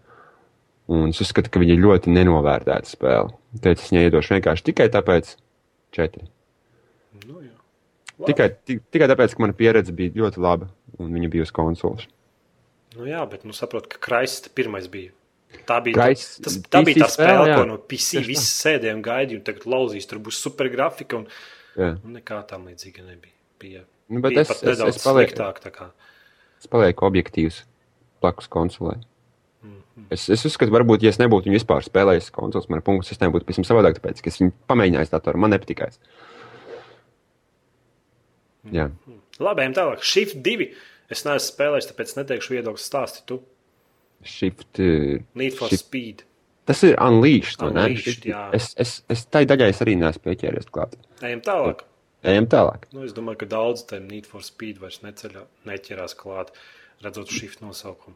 Un es uzskatu, ka viņa ir ļoti nenovērtēta spēle. Tāpēc es viņai iedošu vienkārši tikai tāpēc, četri. Tikai, ti- tikai tāpēc, ka mana pieredze bija ļoti laba, un viņa bija uz konsoles. Nu, jā, bet nu, saprotu, ka Kraistis pirmais bija. Tā bija, Gais- tas, tā, bija tā PC spēle, jā. ko no PC tā. viss sēdēja un tagad lauzīs, tur būs super grafika, un, Jā. un nekā tam līdzīga nebija. Bija, Nu, bet bija es, es, es, palieku, sliktāk. tā kā. es palieku objektīvs blakus konsolē. Mhm. Es, es uzskatu, varbūt, ja es nebūtu viņu vispār spēlējis konsoles, man punkts sistēma būtu pavisam savādāk, tāpēc, ka es viņu pamēģināju datoru, man nepatikās. Jā. Labi, ejam tālāk. Shift 2. Es neesmu spēlējis, tāpēc neteikšu viedokli stāsti. Tu Shift, eh, Need for Shift- Speed. tas ir unleashed, ne? Unleashed, jā. Es, es, es tai daļai es arī neesmu pieķēries klāt. Ejam tālāk. Ejam tālāk. Nu, es domāju, ka daudz tam Need for Speed vairs neceļā, neķerās klāt, redzot Shift nosaukumu.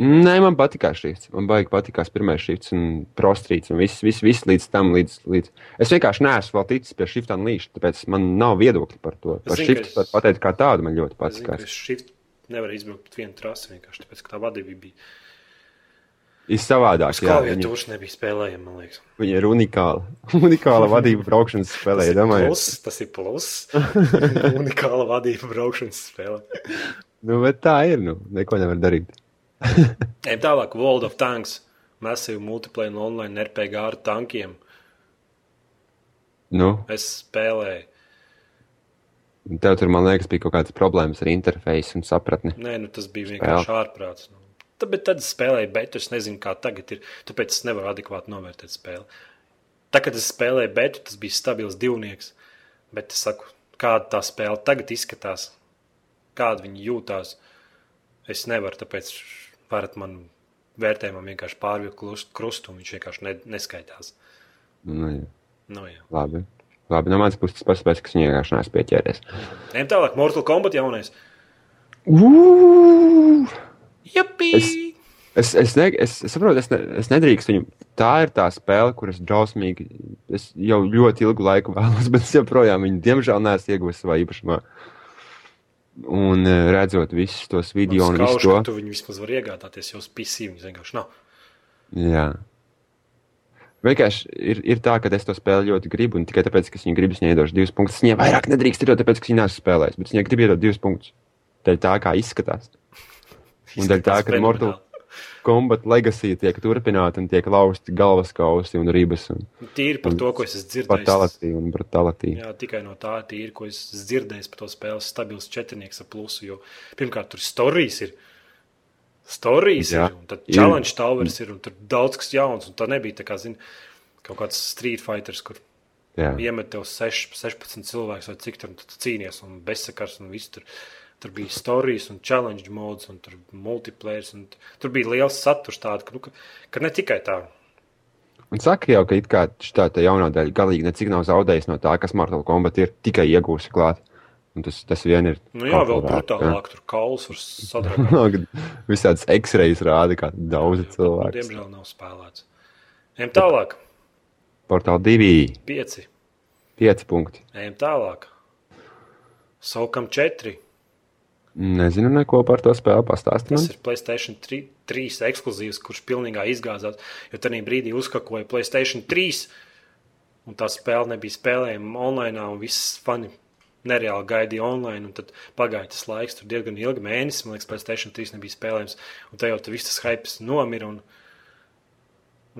Nē, man patīkās šis. Man baigi patīkās pirmais šifts un prostrīts un viss, viss, viss līdz tam. Līdz, līdz. Es vienkārši neesmu vēl ticis pie šifta un līša, tāpēc man nav viedokļi par to. Par šiftu es- pateikt kā tādu man ļoti Es zinu, ka patīkās. Shift nevar izbraukt vienu trasi vienkārši tāpēc, ka tā vadība bija. Ir savādāk, jā. Viņa, tūša nebija spēlējama, man liekas. viņa ir unikāla. unikāla vadība braukšanas spēlē, Tas ir domāju. plus, tas ir plus. Unikāla vadība braukšanas spēlē. Nu, bet tā ir, nu, neko nevar darīt. Ejam tālāk, World of Tanks. Massive multiplayer online RPG ar tankiem. Nu, Es spēlēju. tev tur, man liekas, bija kaut kādas problēmas ar interfeisu un sapratni. Nē, nu, tas bija vienkārši ārprāts. Nu. Tad, bet tad es spēlēju, bet es nezinu, kā tagad ir. Tāpēc es nevaru adekvāti novērtēt spēli. Tad, kad es spēlēju, bet tas bija stabils divnieks. Bet es saku, kāda tā spēle tagad izskatās, kāda viņa jūtās. Es nevaru, tāpēc varat man vērtējumam vienkārši pārvilkt klus- krustu, un viņš vienkārši ne, neskaitās. Nu, jā. Nu, jā. labi. Labi, no manas puses tas pats, kas viņa vienkārši neesmu pieķēries. Ejam tālāk, Mortal Kombat jaunais. Japī! Es- Es, ne, es, es saprotu, es, ne, es nedrīkstu viņu. Tā ir tā spēle, kuras drausmīgi. Es jau ļoti ilgu laiku vēlos, bet es joprojām viņu, diemžēl, neesmu ieguvis savā īpašumā. Un eh, redzot visus tos video un visu to. tu viņu vismaz vari iegādāties, jau PC viņas vienkārši nav. Jā. Vienkārši ir, ir tā, ka es to spēli ļoti gribu, un tikai tāpēc, ka es viņai gribu, es viņai iedošu divus punktus. Viņai vairāk nedrīkst iedot, tāpēc, ka viņa neesmu spēlējis, bet viņai grib iedot divus punktus. Dēļ tā, kā izskatās. Un dēļ tā, ka Mortal Kombat legacy tiek turpināta un tiek lausti galvas kausi un ribas un Tīri par to, ko es esmu dzirdējis. fatality un brutality. Jā, tikai no tā, tīri, ko es esmu dzirdējis par to spēli, stabils četrnieks ar plusu. Jo pirmkārt, tur stāstījis ir. Jā, ir, un tad challenge towers ir, un tur daudz kas jauns. Un tā nebija tā kā, zini, kaut kāds street fighters, kur Jā. iemet tev seš, 16 cilvēkus vai cik tur un tu cīnies un bezsakars un viss tur. Tur bija stāstījis un challenge modes, un tur bija multiplayer. Tur bija liels saturs tāds, ka, nu, ka, ka ne tikai tā. Un saka jau, ka kā šī tā jaunā daļa galīgi necik nav zaudējis no tā, kas Mortal Kombat ir tikai iegūsi klāt. Un tas, tas vien ir. Nu, jā, vēl brutālāk, tur kauls var jā. Visādas X-rays rāda, kā daudzi cilvēki. Diemžēl nav spēlēts. Ejam tālāk, Portāl 2, pieci. 5 punkti. Ejam tālāk. Saukam četri. Nezinu neko par to spēli pastāstīt. Tas ir Playstation 3, 3 ekskluzīvs, kurš pilnībā izgāzās. Jo tajā brīdī uzkakoja Playstation 3, un tā spēle nebija spēlējama online, un viss fani nereāli gaidīja online. Tad pagāja tas laiks, tur diezgan ilgi mēnesis. Man liekas, Playstation 3 nebija spēlējams, un tā jau tur viss tas hypes nomira. Un,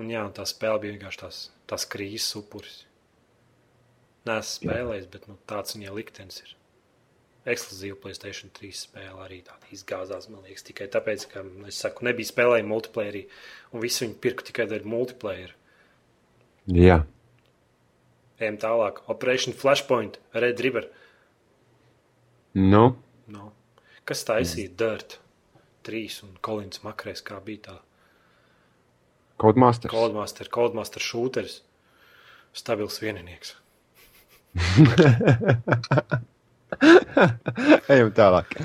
un jā, un tā spēle bija vienkārši tās, tās krīzes upuris. Nē, es spēlēju, bet nu, tāds viņai liktenis ir. Ekskluzīva Playstation 3 spēle arī tāda izgāzās, man liekas, tikai tāpēc, ka, nu, es saku, nebija spēlējama multiplayerī, un visi viņi pirka tikai dēļ multiplayer. Jā, Ejam tālāk. Operation Flashpoint, Red River. nu, No. Kas taisīja Dirt 3 un Kolins Makrais, kā bija tā? Codemasters. Codemaster, Codemaster šūteris. Stabils vieninieks. Ejam tālāk.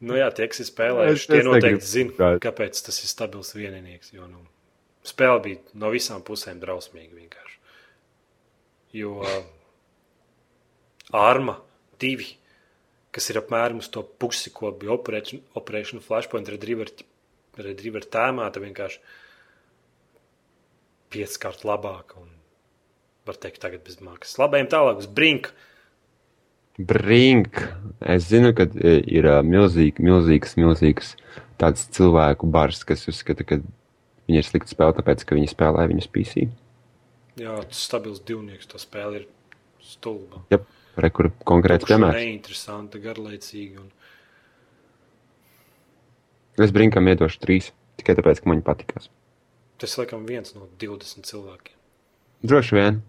Nu jā, tie, kas ir spēlējuši, tie noteikti zina, kāpēc tas ir stabils vieninieks. Jo, nu, spēle bija no visām pusēm drausmīga vienkārši. Jo uh, Arma 2, kas ir apmēram uz to pusi, ko bija Operation, Operation Flashpoint Redriver, Redriver tēmā, tad vienkārši pieckārt labāka un var teikt tagad bez maksas. Labajiem tālāk uz Brink. Brink. Es zinu, ka e, ir ā, milzīgi, milzīgs, milzīgs tāds cilvēku bars, kas uzskata, ka Viņi ir slikti spēlē, tāpēc, ka viņi spēlē viņus PC. Jā, tas stabils divnieks. Tā spēle ir stulba. Jā, re, kur konkrēts Tukša, piemērs. Neinteresanta, garlaicīga. Un... Es brinkam iedošu trīs, tikai tāpēc, ka man viņi patikās. Tas laikam viens no 20 cilvēkiem. Droši vien.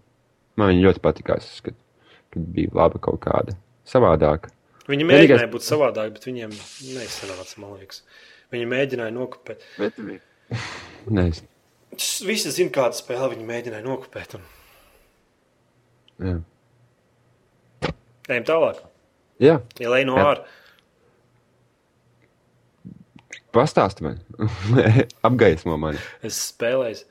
Man viņi ļoti patikās, kad, kad bija laba kaut kāda savādāka. Viņi Vienīgais- mēģināja būt savādāk, bet viņiem neizsanāca, man liekas. Viņi mēģināja nokopēt. Bet... Nezinu. Visi zina, kāda spēle viņi mēģināja nokopēt. Un... Jā. Ejam tālāk. Jā, Ielai no ārā. pastāsti man. Apgaismo mani. Es spēlēju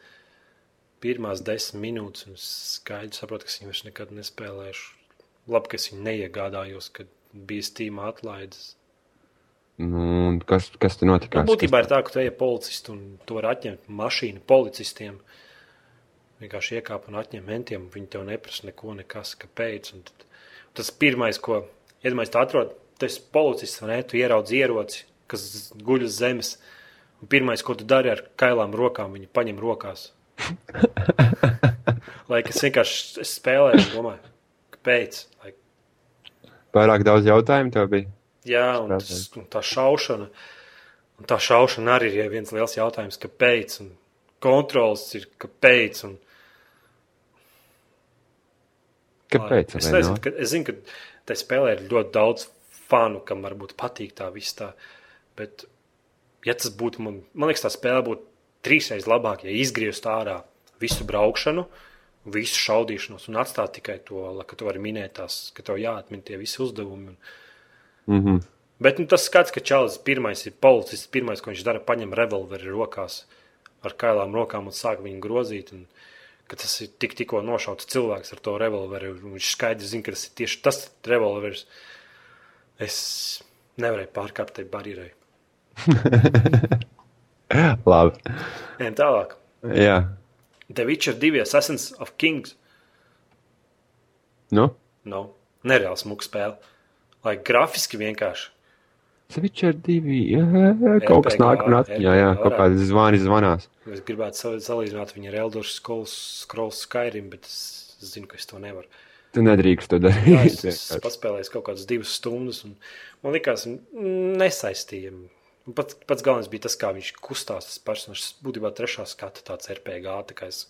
pirmās desmit minūtes, un es skaidri saprotu, ka es viņu vairs nekad nespēlēšu. Labi, ka es viņu neiegādājos, kad bija Steam atlaides. Nu, un kas, kas te notika? Nu, būtībā ir tā, ka tu ej policistu un tu vari atņemt mašīnu policistiem. Vienkārši iekāp un atņem mentiem. Viņi tev neprasa neko, nekas, kāpēc. Un tad, tas pirmais, ko iedomājies, tu atrod, tas policists, vai ne? Tu ieraudzi ieroci, kas guļ uz zemes. Un pirmais, ko tu dari ar kailām rokām, viņi paņem rokās. Lai es vienkārši es spēlēju, domāju, kāpēc. Lai, Pārāk daudz jautājumu tev bija. Jā, un, tas, un tā šaušana. Un tā šaušana arī ir viens liels jautājums, kāpēc. Un kontrols ir kāpēc. Un, Kāpēc? Es, vai nezinu, ka, es zinu, ka tajā spēlē ir ļoti daudz fanu, kam varbūt patīk tā viss tā. Bet, ja tas būtu, man, man liekas, tā spēle būtu trīsreiz labāk, ja izgriezt ārā visu braukšanu, visu šaudīšanos un atstāt tikai to, lai ka tu vari minēt tās, ka tev jāatmin tie visi uzdevumi. Un, Mhm. Bet nu, tas skats, ka Čālijs pirmais ir policists, pirmais, ko viņš dara, paņem revolveri rokās ar kailām rokām un sāk viņu grozīt. Un, ka tas ir tik, tikko nošauts cilvēks ar to revolveri. Viņš skaidri zina, ka tas ir tieši tas revolveris. Es nevarēju pārkāpt tai barjerai. Labi. Ejam tālāk. Jā. The Witcher 2 Assassins of Kings Nu? nav nereāla smuka spēle. Lai grafiski vienkārši. Sevišķi ar divi. Jā, jā, kaut kas nāk un atmiņā. Jā, kaut varētu. kādi zvani zvanās. Es gribētu sa- salīdzināt viņu ar Elder Scrolls, Skyrim, bet es zinu, ka es to nevaru. Tu nedrīkst to Jā, darīt. es, es paspēlēju kaut kādas divas stundas, un man liekas, mm, nesaistīja. Un Pats, pats galvenais bija tas, kā viņš kustās. Tas personāžs būtībā trešā skata tāds RPG. Tā kā es,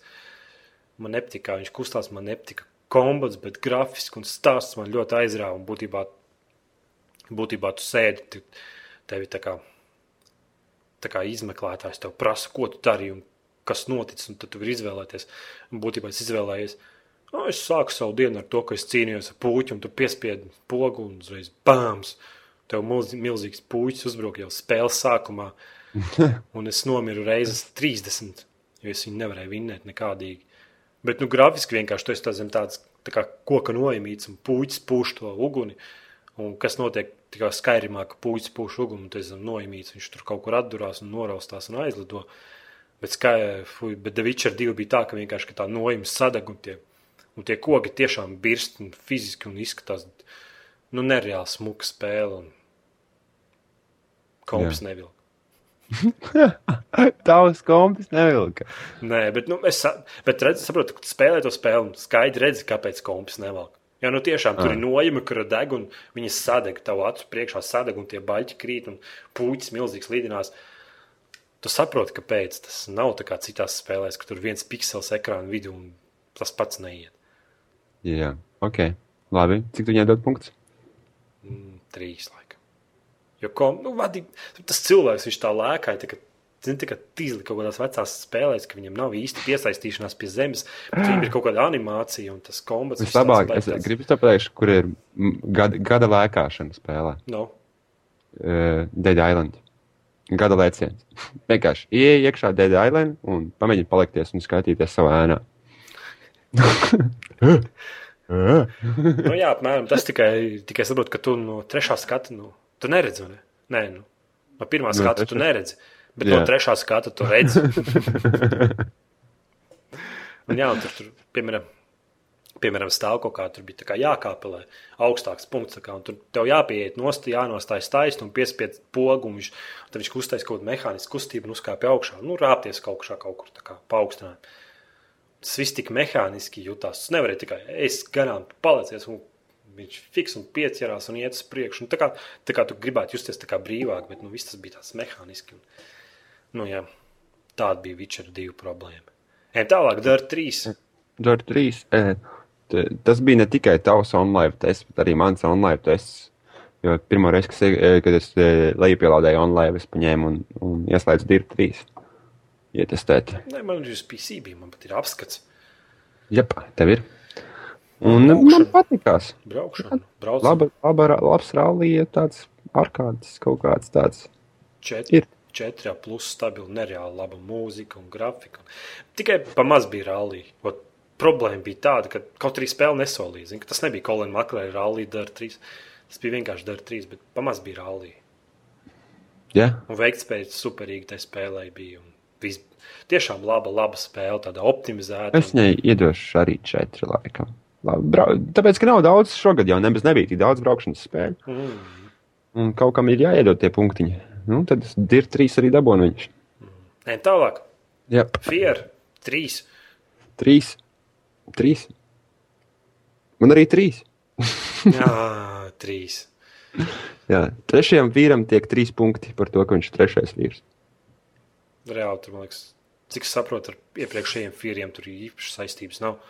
man nepatika, kā viņš kustās, man nepatika kombats, bet grafiski un stāsts man ļoti aizrāva. un Būtībā, būtībā tu sēdi, te- tevi tā kā, tā kā izmeklētājs tev prasa, ko tu darīji un kas noticis, un tad tu vari izvēlēties. Un būtībā es izvēlējos. Nu, es sāku savu dienu ar to, ka es cīnījos ar puķu, un tu piespiedi pogu, un uzreiz bāms. Tev milz, milzīgs puķis uzbruka jau spēles sākumā, un es nomiru reizes 30, jo es viņu nevarēju vinnēt nekādīgi. Bet, nu, grafiski vienkārši tas ir tāds tā kā koka noimīts, un puķis pūš to uguni. Un kas notiek tikai skairimā, ka puķis pūš uguni, un tas ir noimīts. Viņš tur kaut kur atdurās un noraustās un aizlido. Bet, skai, fuj, bet The Witcher 2 bija tā, ka vienkārši ka tā noima sadeg un tie, un tie koki tiešām birst un fiziski un izskatās nu, nereāli smuka spēle. Un kompis nevilka. Tavs kompis nevilka. Nē, bet, nu, es bet redz, saprotu, ka spēlē to spēli skaidri redzi, kāpēc kompis nevelk. Jā, nu tiešām tur Ah. ir nojama, kur deg un viņas sadeg, tavu acu priekšā sadeg un tie baļķi krīt un puķis milzīgs līdinās. Tu saproti, kāpēc tas nav tā kā citās spēlēs, ka tur viens piksels ekrāna vidū un tas pats neiet. Jā, ok. Labi. Cik tu viņai dod punkts? Mm, trīs laikam. Jo kom, nu, vadi, tas cilvēks, viņš tā lēkāja, tā, ka, zini, tā kā tīzli kaut kādās vecās spēlēs, ka viņam nav īsti piesaistīšanās pie zemes, bet viņam ir kaut kāda animācija un tas kombats. Vislabāk, es gribu pateikt, kur ir gada, gada lēkāšana spēlē. No. Uh, Dead Island. Gada lēciens. Vienkārši ieej iekšā Dead Island un pamēģini palikties un skatīties savā ēnā. nu, jā, apmēram tas tikai, tikai saprot, ka tu no trešā skata, nu, tu neredzi, vai ne? Nē, nu, no pirmā No skata tu neredzi, bet Jā. no trešā skata tu redzi. un jā, un tur, tur, piemēram, piemēram, stāv kaut kā, tur bija kā jākāpelē augstāks punkts, kā, tur tev jāpieiet nost, jānostājas taisni un piespied pogu, un viņš, tad viņš kustēs kaut kādu mehānisku kustību un uzkāpja augšā, nu, rāpties kaut kā kaut kur kā paaugstināt. Tas viss tik mehāniski jutās. Tas nevarēja tikai es garām palicies, un viņš fiks un pieķerās un iet uz priekšu. Un tā, kā, tā kā tu gribētu justies tā kā brīvāk, bet nu, viss tas bija tāds mehāniski. Un, nu, jā, tāda bija Witcher 2 problēma. Ejam tālāk, Dara 3. Dara 3. E, tas bija ne tikai tavs online tests, bet arī mans online tests. Jo pirmo reizi, kad es, kad es lejupielādēju online, es paņēmu un, un ieslēdzu Dara 3. Ietestēt. Nē, man ir uz PC, bija, man pat ir apskats. Jā, tev ir. Un man patīkās. Braukšana. Braucam. Laba, laba, labs rallija, tāds ārkārtas kaut kāds tāds. Četri. Ir. 4, plus stabila, nereāli laba mūzika un grafika. Tikai pamaz bija rallija. Problēma bija tāda, ka kaut arī spēle nesolīja. Zin, tas nebija Kolina Maklēra rallija dar 3. Tas bija vienkārši dar 3, bet pamaz bija rallija. Jā. Un veiktspēja superīgi tajā spēlē bija. Un vis, tiešām laba, laba spēle, tāda optimizēta. Es viņai iedošu arī 4 laikam. Labi. Tāpēc, ka nav daudz šogad jau nemaz nebija tik daudz braukšanas spēļu. Mm. Un kaut kam ir jāiedod tie punktiņi. Nu, tad ir trīs arī dabūna viņš. Nē, tālāk. Jā, Fier, 3. trīs. Trīs. Man arī trīs. Jā, 3. Jā, trešajam vīram tiek trīs punkti par to, ka viņš ir trešais vīrs. Reāli tur, man liekas, cik es saprotu, ar iepriekšējiem Fieriem tur īpašas saistības nav.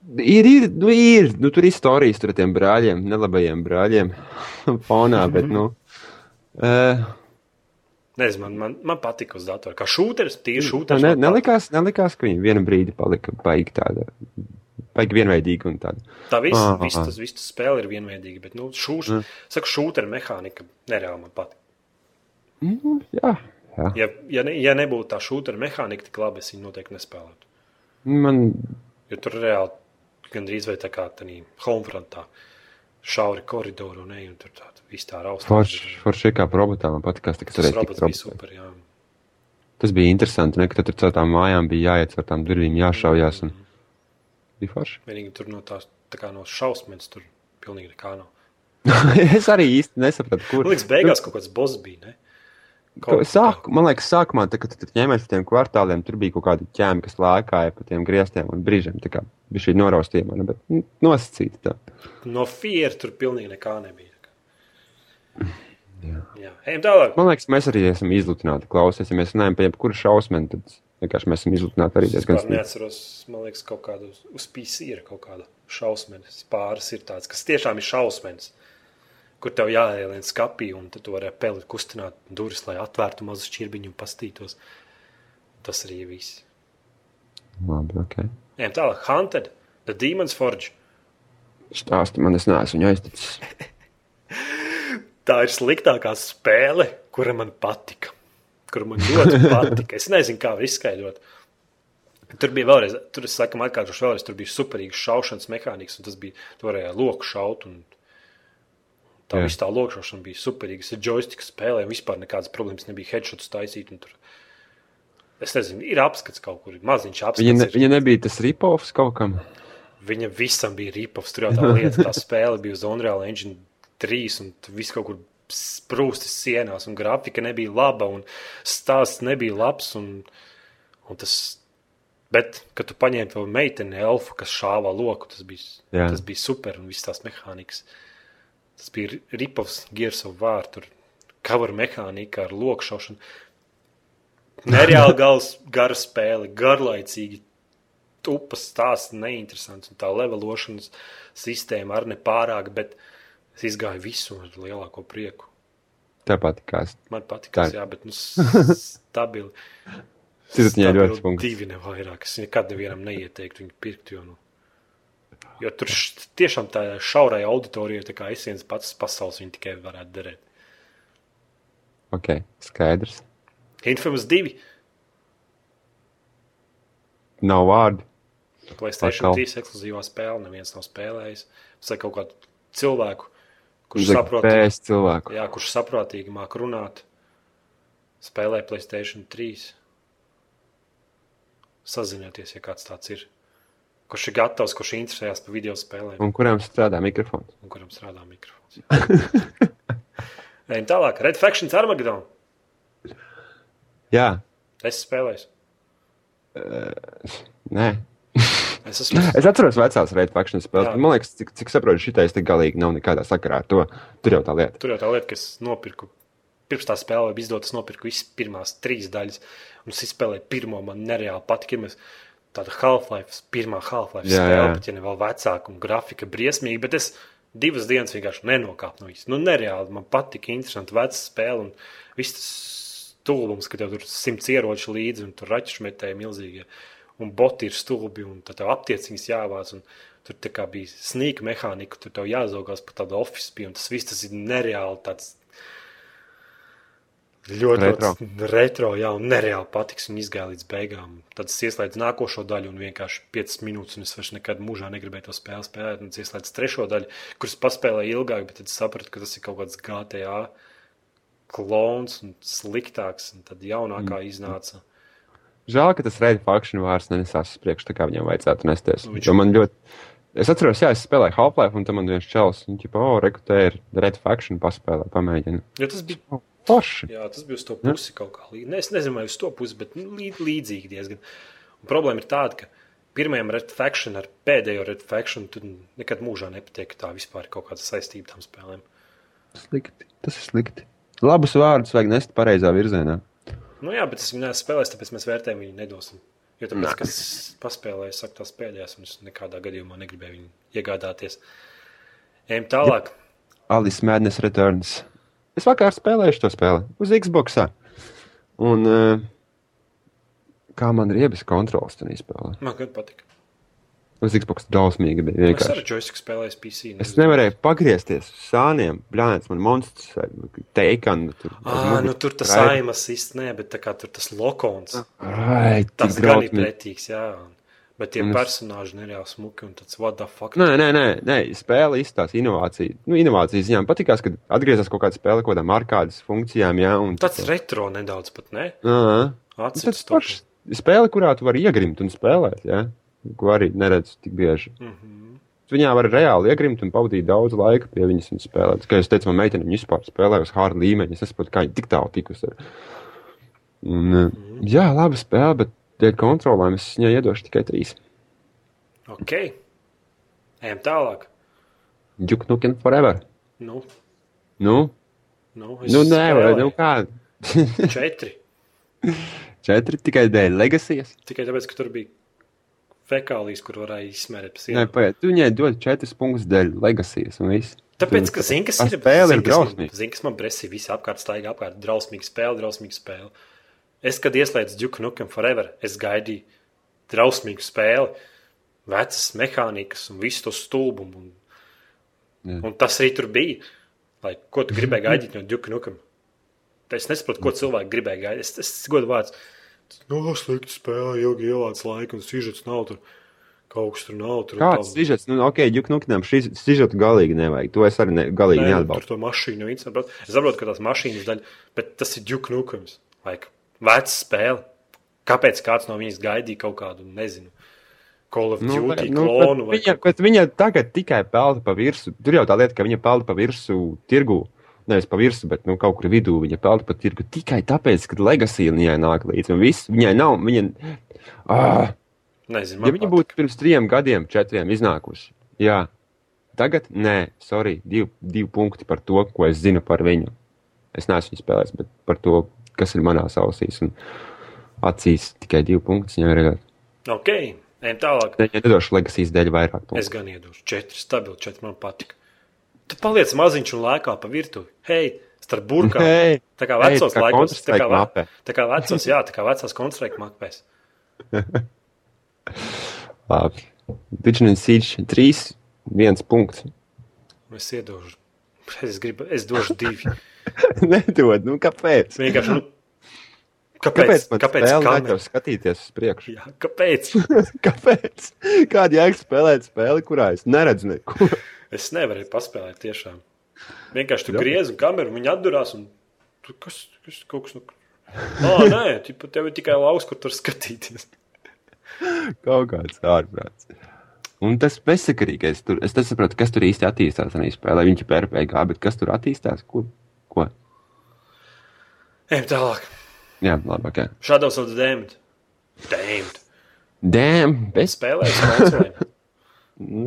Ir, ir, nu, ir. Nu, tur ir stāstījis ar tiem brāļiem, nelabajiem brāļiem fonā, bet, nu. Uh, Nezinu, man, man, man patika uz datora. Kā šūteris, tīri šūteris. ne, patika. nelikās, nelikās, ka viņi vienu brīdi palika baigi tāda, baigi vienveidīga un tāda. Tā viss, Ah, viss, tas, viss tas spēle ir vienveidīga, bet, nu, šūš, Mm. saka, šūteru mehānika nereāli man patīk. Mm, jā, jā. Ja, ja, ne, ja nebūtu tā šūteru mehānika tik labi, es viņu noteikti nespēlētu. Man Jo tur reāli gandrīz vai tā kā tādā homefrontā šauri koridoru un ej, un tur tāda viss tā rausta. forši forši kā par robotām man patikās, ka tas Tas varēja robots tikt bija robotā. super, jā. Tas bija interesanti, ne, ka tur caur tām mājām bija jāiet caur tām durvīm, jāšaujās. Un... Bija forši. Vienīgi tur no tās, tā kā no šausmas, tur pilnīgi nekā nav. es arī īsti nesapratu, kur. Man liekas, beigās kaut kāds boss bija, ne? Ko- Sāk, man liekas, sākumā, tā, kad tu ņēmies ar tiem kvartāliem, tur bija kaut kādi ķēmi, kas lēkāja pa tiem griestiem un brīžiem. Tā kā bija šī noraustījuma, ne, bet nu, nosacīta. Tā. No Fiera tur pilnīgi nekā nebija. Jā. Jā, ejam tālāk. Man liekas, mēs arī esam izlutināti. Klausies, ja mēs runājam par jebkuru šausmu, tad vienkārši mēs esam izlutināti arī Es diezgan smagi. neatceros, man liekas, kaut kādu uz, uz PC ir kaut kāda šausmenes. Pāris ir tāds, kas tiešām ir šausmenes. Kur tev jāielien skapī, un tad tu vari peli kustināt durvis, lai atvērtu mazu šķirbiņu un pastītos. Tas arī viss. Labi, ok. Ejam tālāk. Hunted, The Demon's Forge. Stāsti man, es neesmu aizticis. Tā ir sliktākā spēle, kura man patika. Kur man ļoti patika. Es nezinu, kā izskaidrot. Tur bija vēlreiz, tur es saku, atkārtošu vēlreiz, tur bija superīgs šaušanas mehānisms, un tas bija, tu varēji loku šaut, un tā Jā. viss tā lokšana bija superīga. Es ar joystick spēlēju, vispār nekādas problēmas nebija headshots taisīt, tur, es nezinu, ir apskats kaut kur, maziņš apskats. Viņa, ne, ir. viņa nebija tas ripovs kaut kam. Viņa visam bija ripovs. Tur jau tā lieta, tā spēle bija uz Unreal Engine 3, un viss kaut kur sprūstis sienās, un grafika nebija laba, un stāsts nebija labs. Un, un tas, bet, kad tu paņēmi to meiteni, elfu, kas šāvā loku, tas bija, Jā. tas bija super, un viss tās mehānikas. Tas bija ripovs, Gears of War, tur cover mehānika ar lokšaušanu. Nereāli gals, gara spēle, garlaicīgi, tupas stāsts neinteresants, un tā levelošanas sistēma arī nepārāk, bet es izgāju visu ar lielāko prieku. Tāpat kā es. Man patīk, Tā jā, bet nu, stabili. Viņai stabili ļoti punkts. Divi ne vairāk. Es nekad nevienam neieteiktu viņu pirkt, jo, nu, jo tur tiešām tā šaurai auditorijai, tā kā es viens pats pasaules viņi tikai varētu derēt. Ok, skaidrs. Infamous 2, Nav vārdu. Playstation Atkal. 3 ekskluzīvā spēle, neviens nav spēlējis. Es kaut kādu cilvēku, kurš Zak, saprot, Pēc cilvēku. Jā, kurš saprātīgi māk runāt, spēlē Playstation 3. Sazināties, ja kāds tāds ir. Kurš ir gatavs, kurš interesējas par video spēlēm Un kurām strādā mikrofons? un kuram strādā mikrofons. Ejam tālāk. Red Factions Armageddon. Jā, Es spēlēju. nē. Es esmu. Es atceros vecās Red Faction spēles. Bet Man liekas, cik, cik saprotu, šitais te galīgi nav nekādā sakarā ar to. Tur jau tā lieta. Tur jau tā lieta, ka es nopirku. Pirms tā spēlē bija izdotas nopirku visas pirmās trīs daļas. Un es izspēlēju pirmo, man nereāli patika. ir mēs Tāda Half-Life, pirmā Half-Life spēle, pat ja ne vēl vecāka un grafika briesmīga, bet es divas dienas vienkārši nenokāpu no viņas. Nu, nereāli man patika, interesanti veca spēle un viss tas stulbums, ka tev tur simts ieroču līdzi un tur raķešmetēji milzīgie. Un boti ir stulbi un tad tev aptieciņas jāvāc. Un tur tā kā bija sīka mehānika, tur tev jāzaugās pa tādu oficiālu, un tas viss tas ir nereāli tāds Ļoti Retro. retro, jā, un nereāli patiks un izgāja līdz beigām. Tad es ieslēdzu nākošo daļu, un vienkārši 5 minūtes, un es vairs nekad mūžā negribēju to spēli spēlēt. Un es ieslēdzu trešo daļu, kuras paspēlēju ilgāk, bet tad sapratu, ka tas ir kaut kāds GTA klons un sliktāks, un tad jaunākā iznāca. Žēl, ka tas Red Faction vārds nenesās uz priekšu, tā kā viņam vajadzētu nesties. Nu, viņš- man ļoti. Es atceros, jā, es spēlēju Half-Life, un tam man viens čels, un ķipa, o, rekrutē ir Red Faction paspēlē, pamēģina. Jo tas bija Forši. Jā, tas bija uz to pusi kaut kā līdzīga. Es nezinu, vai uz to pusi, bet nu, līd, līdzīgi diezgan. Un problēma ir tāda, ka pirmajam Red Faction ar pēdējo tu nekad mūžā nepatiek, ka tā vispār ir kaut kāda saistība tam spēlēm. Slikti. Tas ir slikti. Labus vārdus vajag nest pareizā virzienā. Nu jā, bet es viņu neesmu spēlējis, tāpēc mēs vērtējumu viņu nedosim. Jo tāpēc, Nē. ka es spēlēju, saka, tās pēdējās, un es nekādā gadījumā negribēju viņu iegādāties. Ejam tālāk. Alice Madness Returns. Es vakar spēlēju to spēli uz Xbox. Un uh, kā man ir iebis kontrols tajā spēlē? Man gan patika. Uz Xbox drausmīgi bija Es vienkārši. arī joystick spēlēju PC. Es nevarēju pagriezties uz sāniem. Bļānēts man monstrs, teikanu. Tur, Ah, nu tur tas aimas īsti nē, bet tā kā tur tas lokons. Ai, Tas gan ir pretīgs, jā. un- Bet tie Un personāļi nereāli smuki un tāds what the fuck. Nē, nē, nē, nē. spēle izstāsta inovāciju. Nu, inovācijas ziņā man patīkās, kad atgriezās kaut kāda spēle, kaut kādām arkādas funkcijām. Jā, un Tāds retro nedaudz pat, ne? Ā, Atcīm Tas pašs spēle, kurā tu vari iegrimt un spēlēt, ja? ko arī neredzu tik bieži. Mm -hmm. Viņā var reāli iegrimt un pavadīt daudz laika pie viņas un spēlēt. Kā jau teicu, man meitene vispār spēlē uz hard līmeņa. Es nesaprotu, kā viņa tik tālu tikusi. Un, mm -hmm. Jā, laba spēle, bet dēļ kontrolēm es viņai iedošu tikai trīs. Ok. Ejam tālāk. Duke Nukem Forever. Nu, Nu, nu, nu nē, vai nu kā. Četri. Četri tikai dēļ legācijas. Tikai tāpēc, ka tur bija fekālijas, kur varēja izsmērēt pa Nē, sienu. pagaid, tu viņai dod četras punktus dēļ legācijas un viss. Tāpēc, ka zini, kas ir. spēle ir drausmīga. Zini, kas man presī visi apkārt staigā apkārt. Drausmīga spēle, drausmīga spēle. Es, kad ieslēdzu Duke Nukem Forever, es gaidīju drausmīgu spēli, vecas mehānikas un visu to stulbumu. Un, Jā. un tas arī tur bija. Lai, ko tu gribēji gaidīt no Duke Nukem? Tā Es nesaprotu, ko cilvēki gribēja gaidīt. Es, es godu vārds. No, slikti spēlē, ilgi ielādes laiku, un sižets nav tur. Kaut kas tur nav. Tur Kāds sižets, nu, ok, Duke Nukem šī sižetu galīgi nevajag. To es arī ne, galīgi Nē, nu, neatbalstu. tur to mašīnu viens saprot. Es saprotu, ka tās mašīnas daļa, bet tas ir Duke Nukums. Like, veca spēle. Kāpēc kāds no viņas gaidīja kaut kādu, nezinu, Call of Nu, Duty nu, klonu? bet, viņa, bet viņa tagad tikai pelna pa virsmu. Tur jau tā lieta, ka viņa pelna pa virsmu tirgu. Nevis pa virsmu, bet nu, kaut kur vidū viņa pelna pa tirgu tikai tāpēc, ka legacy viņai nāk līdzi. Viss viņai nav. Viņa, ah, Nezinu, ja viņa būtu pirms trim gadiem, četriem iznākusi, jā. Tagad nē, sorry, divi, divi punkti par to, ko es zinu par viņu. Es neesmu viņu spēlējis, bet par to, kas ir manā ausīs un acīs, tikai divi punkti. Viņai ir Ok, ejam tālāk. Viņa nedošu legacy's dēļ vairāk punktu. Es gan iedošu četri, stabili četri, man patīk. Tu paliec maziņš un lēkā pa virtuvi. Hei, starp burkām. Hei, Tā kā vecos tā kā laikos, tā kā, mapē. tā kā vecos, jā, tā kā vecās konstrēka mapēs. Labi. Bitcoin Siege 3, viens punkts. Es iedošu. Es gribu, es došu divi. Nedod, nu kāpēc? Vienkārši, nu, Kāpēc, kāpēc, kāpēc kāpēc, skatīties uz priekšu? jā, kāpēc? kāpēc? Kāda jēga spēlēt spēli, kurā es neredzu neko? Es nevarēju paspēlēt tiešām. Vienkārši tu griezi kameru, viņi atdurās un tu kas, kas kaut kas, nu, ah, nē, tipa, tev ir tikai lauks, kur tur skatīties. Kaut kāds ārprāts. Un tas bezsakarīgais, tur, es saprotu, kas tur īsti attīstās spēlē. Viņš ir PRPG, bet kas tur attīstās? Ko? Ko? Ejam tālāk. Jā, labi, ok. Shadows of the Damned. Damned. Dēm, bez Spēlējis konsolē.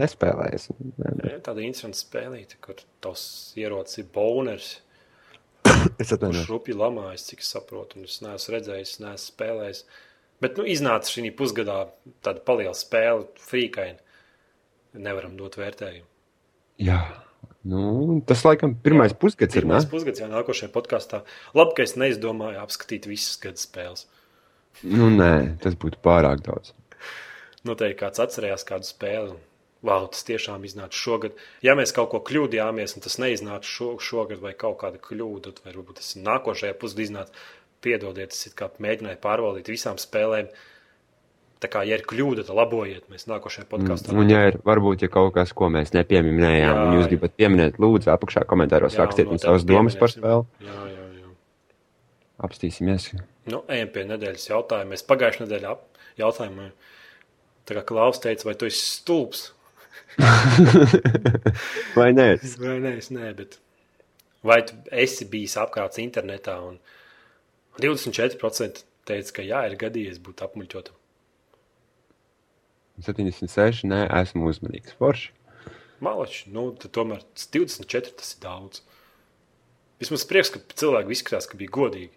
nespēlējas. Jā, Tāda interesanta spēlīte, kur tavs ierocis ir boners. Es Kurš atvainojos. rupji lamājas, cik es saprotu, un es neesmu redzējis, neesmu spēlējis. Bet nu, iznāca šī pusgadā tāda paliela spēle, frīkaini. Nevaram dot vērtējumu. Jā, nu, tas laikam pirmais pusgads ir. Pirmais Ne? pusgads, jā, nākošajā podkāstā. Labi, ka es neizdomāju apskatīt visas gada spēles. Nu, nē, tas būtu pārāk daudz. Noteikti kāds atcerējās kādu spēli. Wow, tas tiešām iznāca šogad. Ja mēs kaut ko kļūdījāmies, un tas neiznāca šo, šogad, vai kaut kāda kļūda, vai varbūt tas nākošajā pusgadā iznāca, piedodiet, es kā mēģināju pārvaldīt visām spēlēm. Tā kā, ja ir kļūda, tad labojiet. Mēs nākošajā podkāstā Un, ja ir varbūt ja kaut kas, ko mēs nepieminējām, Jā, un jūs jā. gribat pieminēt, lūdzu, apakšā komentāros Jā, rakstiet un mums savas domas par spēli. Jā, jā, jā. Apstīsimies. Nu, ejam pie nedēļas jautājuma. Mēs pagājušajā nedēļā jautājumā, tā kā Klaus teica, vai tu esi stulbs? Vai nē? Vai nē, es nē, bet vai tu esi bijis apkārt internetā un 24% teica, ka jā, ir gadījies būt apmuļķotam. 76, nē, esmu uzmanīgs. Forši. Malači, nu, tomēr tas 24 tas ir daudz. Vismaz prieks, ka cilvēki izskatās, ka bija godīgi.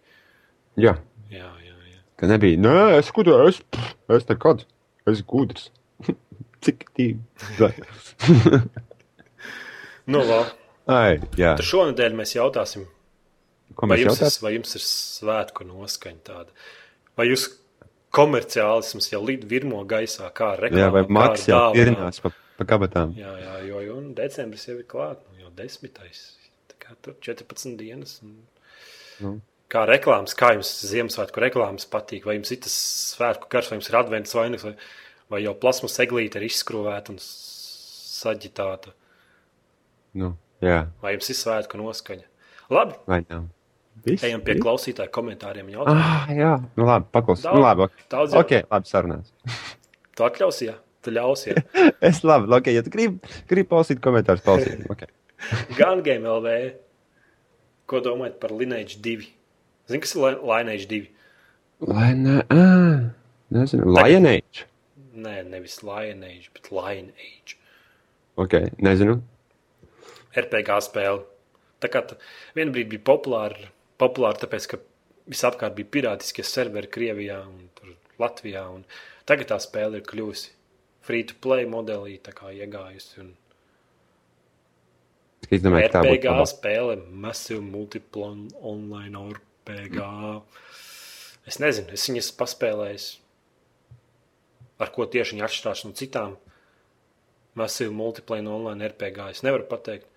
Jā, Jā, jā, jā. ka nebija. Nē, es gudrs, es, pff, es nekad. Es gudrs. Cik tīvi. Nu, labi. Ai, jā. Tad šonadēļ mēs jautāsim, Ko vai jums, ir, jautājam? vai jums ir svētku noskaņa tāda? Vai jūs komerciālisms jau lid virmo gaisā, kā ar reklāmām? Jā, vai Maks jau pierinās pa, pa kabatām? Jā, jā, jo, jo un decembris jau ir klāt, nu, jau desmitais. Tā kā tur 14 dienas. Un... Nu. Kā reklāmas, kā jums Ziemassvētku reklāmas patīk? Vai jums ir tas svētku gars, vai jums ir advents vainags, vai, vai jau plasmas eglīte ir izskrūvēta un saģitāta? Nu, jā, Vai jums ir svētku noskaņa? Labi, vai nav? Viss, ejam pie viss? klausītāju komentāriem. un jautājumiem. Ah, jā, nu labi, paklaus. Daudz- Nu labi, ok. daudz jau- Ok, labi, sarunās. Tu atļausi, jā, tu ļausi. Jā. Es labi, ok, ja tu gribi, gribi palasīt komentārus, palasīt. Okay. Gan Game LV, ko domājat par Lineage 2? Zini, kas ir Li- Lineage 2? Lai ne, ā, nezinu, Lion-Age. Nē, nevis Lineage, bet Lineage. Ok, nezinu. RPG spēle. Tā kā brīdī bija populāra, populāra tāpēc, ka visapkārt bija pirātiskie serveri Krievijā un Latvijā. Un tagad tā spēle ir kļuvusi free-to-play modelī, tā kā iegājusi. Un Es domāju, ka tā RPG labāk. spēle, Massive Multiple Online RPG. Es nezinu, es viņas paspēlēju. Ar ko tieši viņa atšķirās no citām Massive Multiple Online RPG. Es nevaru pateikt.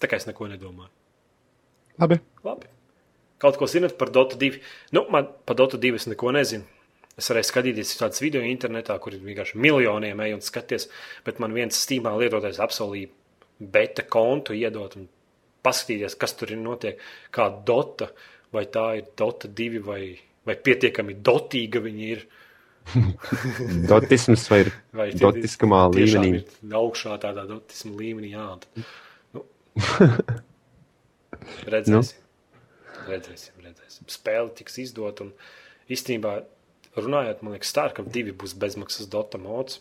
Tā kā es neko nedomāju. Labi. Labi. Kaut ko zinat par Dota 2? Nu, man par Dota 2 es neko nezinu. Es varēju skatīties tādas video internetā, kur ir vienkārši miljoniem ej un skaties, bet man viens stīmā lietotājs apsolīja beta kontu iedot un paskatīties, kas tur ir notiek, kā Dota, vai tā ir Dota 2, vai, vai pietiekami dotīga viņa ir. Dotisms vai Vai tiešām līmenī. ir augšā tādā dotismu līmenī. Jā, un tad, nu, redzēsim. redzēsim, redzēsim. Spēle tiks izdot un īstenībā runājot, man liekas, Starcraft 2 būs bezmaksas Dota mods.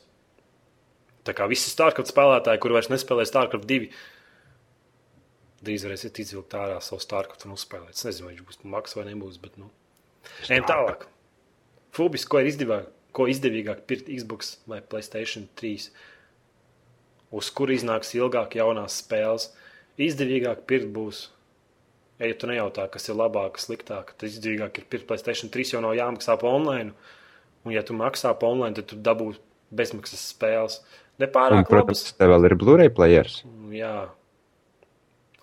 Tā kā visi Starcraft spēlētāji, kur vairs nespēlē Starcraft 2, drīz varēsiet izvilkt ārā savu Starcraft un uzspēlēt. Es nezinu, vai viņš būs maksas vai nebūs, bet nu. Ejam tālāk. Fubis, ko ir izdevīgāk, ko izdevīgāk pirkt Xbox vai Playstation 3, uz kuru iznāks ilgāk jaunās spēles. Izdevīgāk pirkt būs, ja tu nejautā, kas ir labāk, sliktāk, tad izdevīgāk ir pirkt Playstation 3, jo nav jāmaksā pa online. Un, ja tu maksā pa online, tad tu dabū bezmaksas spēles. Un, Nepārāk protams, labas. tev vēl ir Blu-ray players. Jā.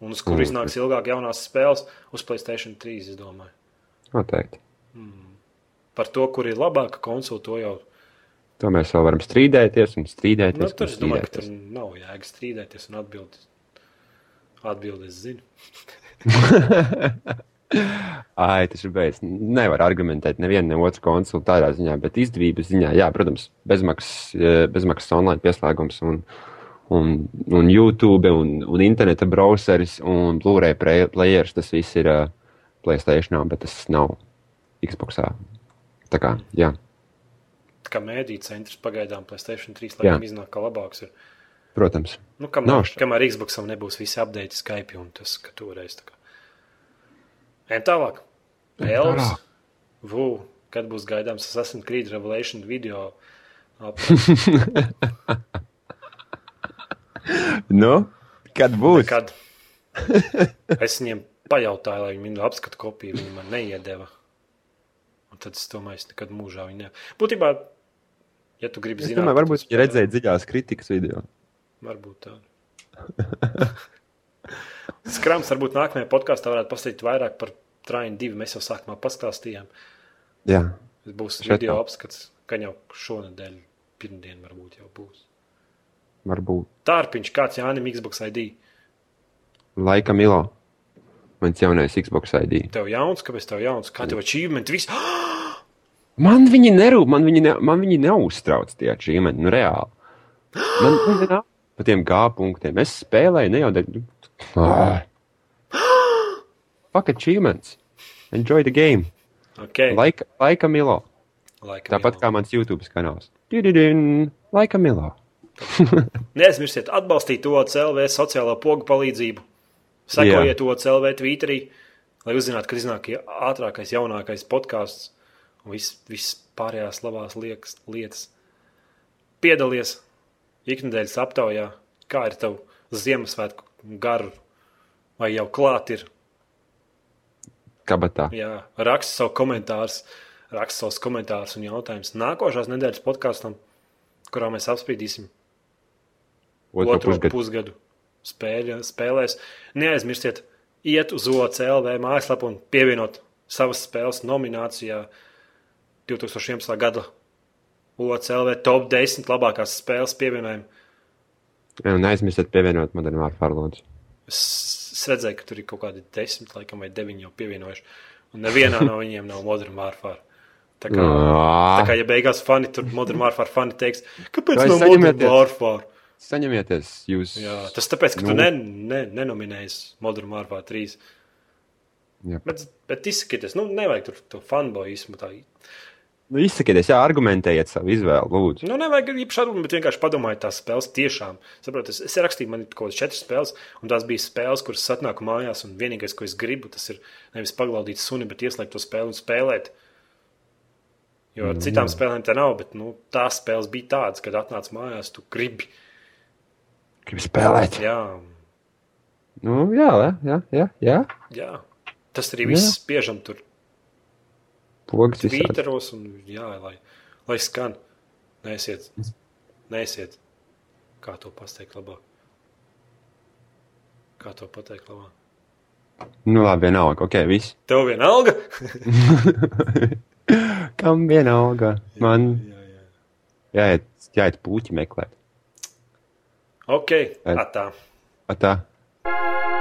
Un uz kuru Mm. iznāks ilgāk jaunās spēles, uz Playstation 3, es domāju. Noteikti. Par to, kur ir labāka konsole, to jau To mēs vēl varam strīdēties un strīdēties. Nu, un tur es domāju, ka tur nav jēga strīdēties un atbildēt. Atbildi es zinu. Ai, tas ir beidzis. Nevar argumentēt nevienu, ne otru konsuli tādā ziņā, bet izdevības ziņā, jā, protams, bezmaksas, eh, bezmaksas online pieslēgums un, un, un YouTube un, un interneta browseris un Blu-ray play- players. Tas viss ir uh, Playstation, bet tas nav Xboxā. Tā kā, jā. Kā mēdīņu centrs pagaidām Playstation 3 Jā. laikam iznāk kā labāks. Ir. Protams. Nu, kamēr, Nav kamēr Xboxam nebūs visi update Skype un tas, ka toreiz tā kā. Ejam tālāk. Elvis. Vu, kad būs gaidāms Assassin's Creed Revelation video? Nu, kad būs? Kad es viņiem pajautāju, lai viņi man apskatu kopiju, viņi man neiedeva. Un tad es domāju, es nekad mūžā viņu ne. Būtībā, ja tu gribi Es zināt, domāju, tad varbūt viņi redzēja dziļās kritikas video. Varbūt tā. Skrams varbūt nākamajā podkāstā varētu pastāstīt vairāk par Trainu 2. Mēs jau sākumā pastāstījām. Jā, Tas būs Šeit video tā. apskats, ka jau šonadēļ, pirmdien varbūt jau būs. varbūt. Tārpiņš, kāds Jānis Xbox ID? Laika Milo. Mans jaunais Xbox ID. Tev jauns, kāpēc tev jauns? Kā tev achievement? Viss. Man viņi nerūp, man viņi, ne, man viņi neuztrauc tie achievementi, nu reāli. Man nav pa tiem G punktiem. Es spēlēju ne jau tādu. Fuck achievements. Enjoy the game. Okay. Laika, laika Milo. Laika Tāpat Milo. kā mans YouTube kanāls. Dididin, Laika Milo. Neaizmirstiet atbalstīt to CLV sociālo pogu palīdzību. Sekojiet to CLV Twitterī, lai uzzinātu, kad iznāk ātrākais, jaunākais podkāsts un viss vis pārējās labās liekas, lietas. Piedalies ikdienas aptaujā, kā ir tev Ziemassvētku garu, vai jau klāt ir. Kabatā. Jā, raksti savu komentārus, raksti savus komentārus un jautājumus nākošās nedēļas podkāstam, kurā mēs apspriedīsim Otro otro pusgadu. pusgadu spēļa, spēlēs. Neaizmirstiet, iet uz OCLV mājaslapu un pievienot savas spēles nominācijā 2011. gada OCLV top 10 labākās spēles pievienojumu. Un aizmirstiet pievienot Modern Warfare lūdzu. Es, redzēju, ka tur ir kaut kādi 10 laikam, vai 9 jau pievienojuši. Un nevienā no viņiem nav Modern Warfare. Tā kā, tā kā ja beigās fani tur Modern Warfare fani teiks, kāpēc nav Modern saņemieties? Warfare? Saņemieties jūs. Jā, tas tāpēc, ka Nu. tu ne, ne, nenominējies Modern Warfare 3. Jā. Bet, bet izsakieties, nu, nevajag tur to fanboyismu. Tā. Nu, izsakieties, jā, argumentējiet savu izvēli, lūdzu. Nu, nevajag īpaši atbildēt, bet vienkārši padomājiet, tās spēles tiešām. Saprot, es, es rakstīju, man ir kaut kādas četras spēles, un tās bija spēles, kuras atnāku mājās, un vienīgais, ko es gribu, tas ir nevis paglaudīt suni, bet ieslēgt to spēli un spēlēt. Jo ar citām spēlēm tā nav, bet nu, tās spēles bija tādas, kad atnāc mājās, tu gribi. Gribu spēlēt. Jā, Nu, jā, jā, jā, jā. jā. Tas arī viss spiežam tur Pogas. Twitteros, un jā, lai, lai skan. Neesiet, neesiet. Kā to pateikt labāk? Kā to pateikt labāk? Nu, labi, vienalga. Ok, viss. Tev vienalga? Kam vienalga? Man jā, jā. jāiet, jāiet puķi meklēt. Ok, Ai. atā. A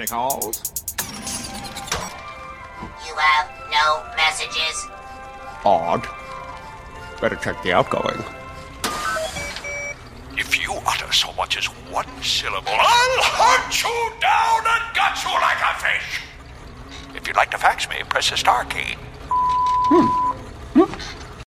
tā. Any calls? You have no messages. Odd. Better check the outgoing. If you utter so much as one syllable, I'll hunt you down and gut you like a fish. If you'd like to fax me, press the star key. Hmm. Hmm.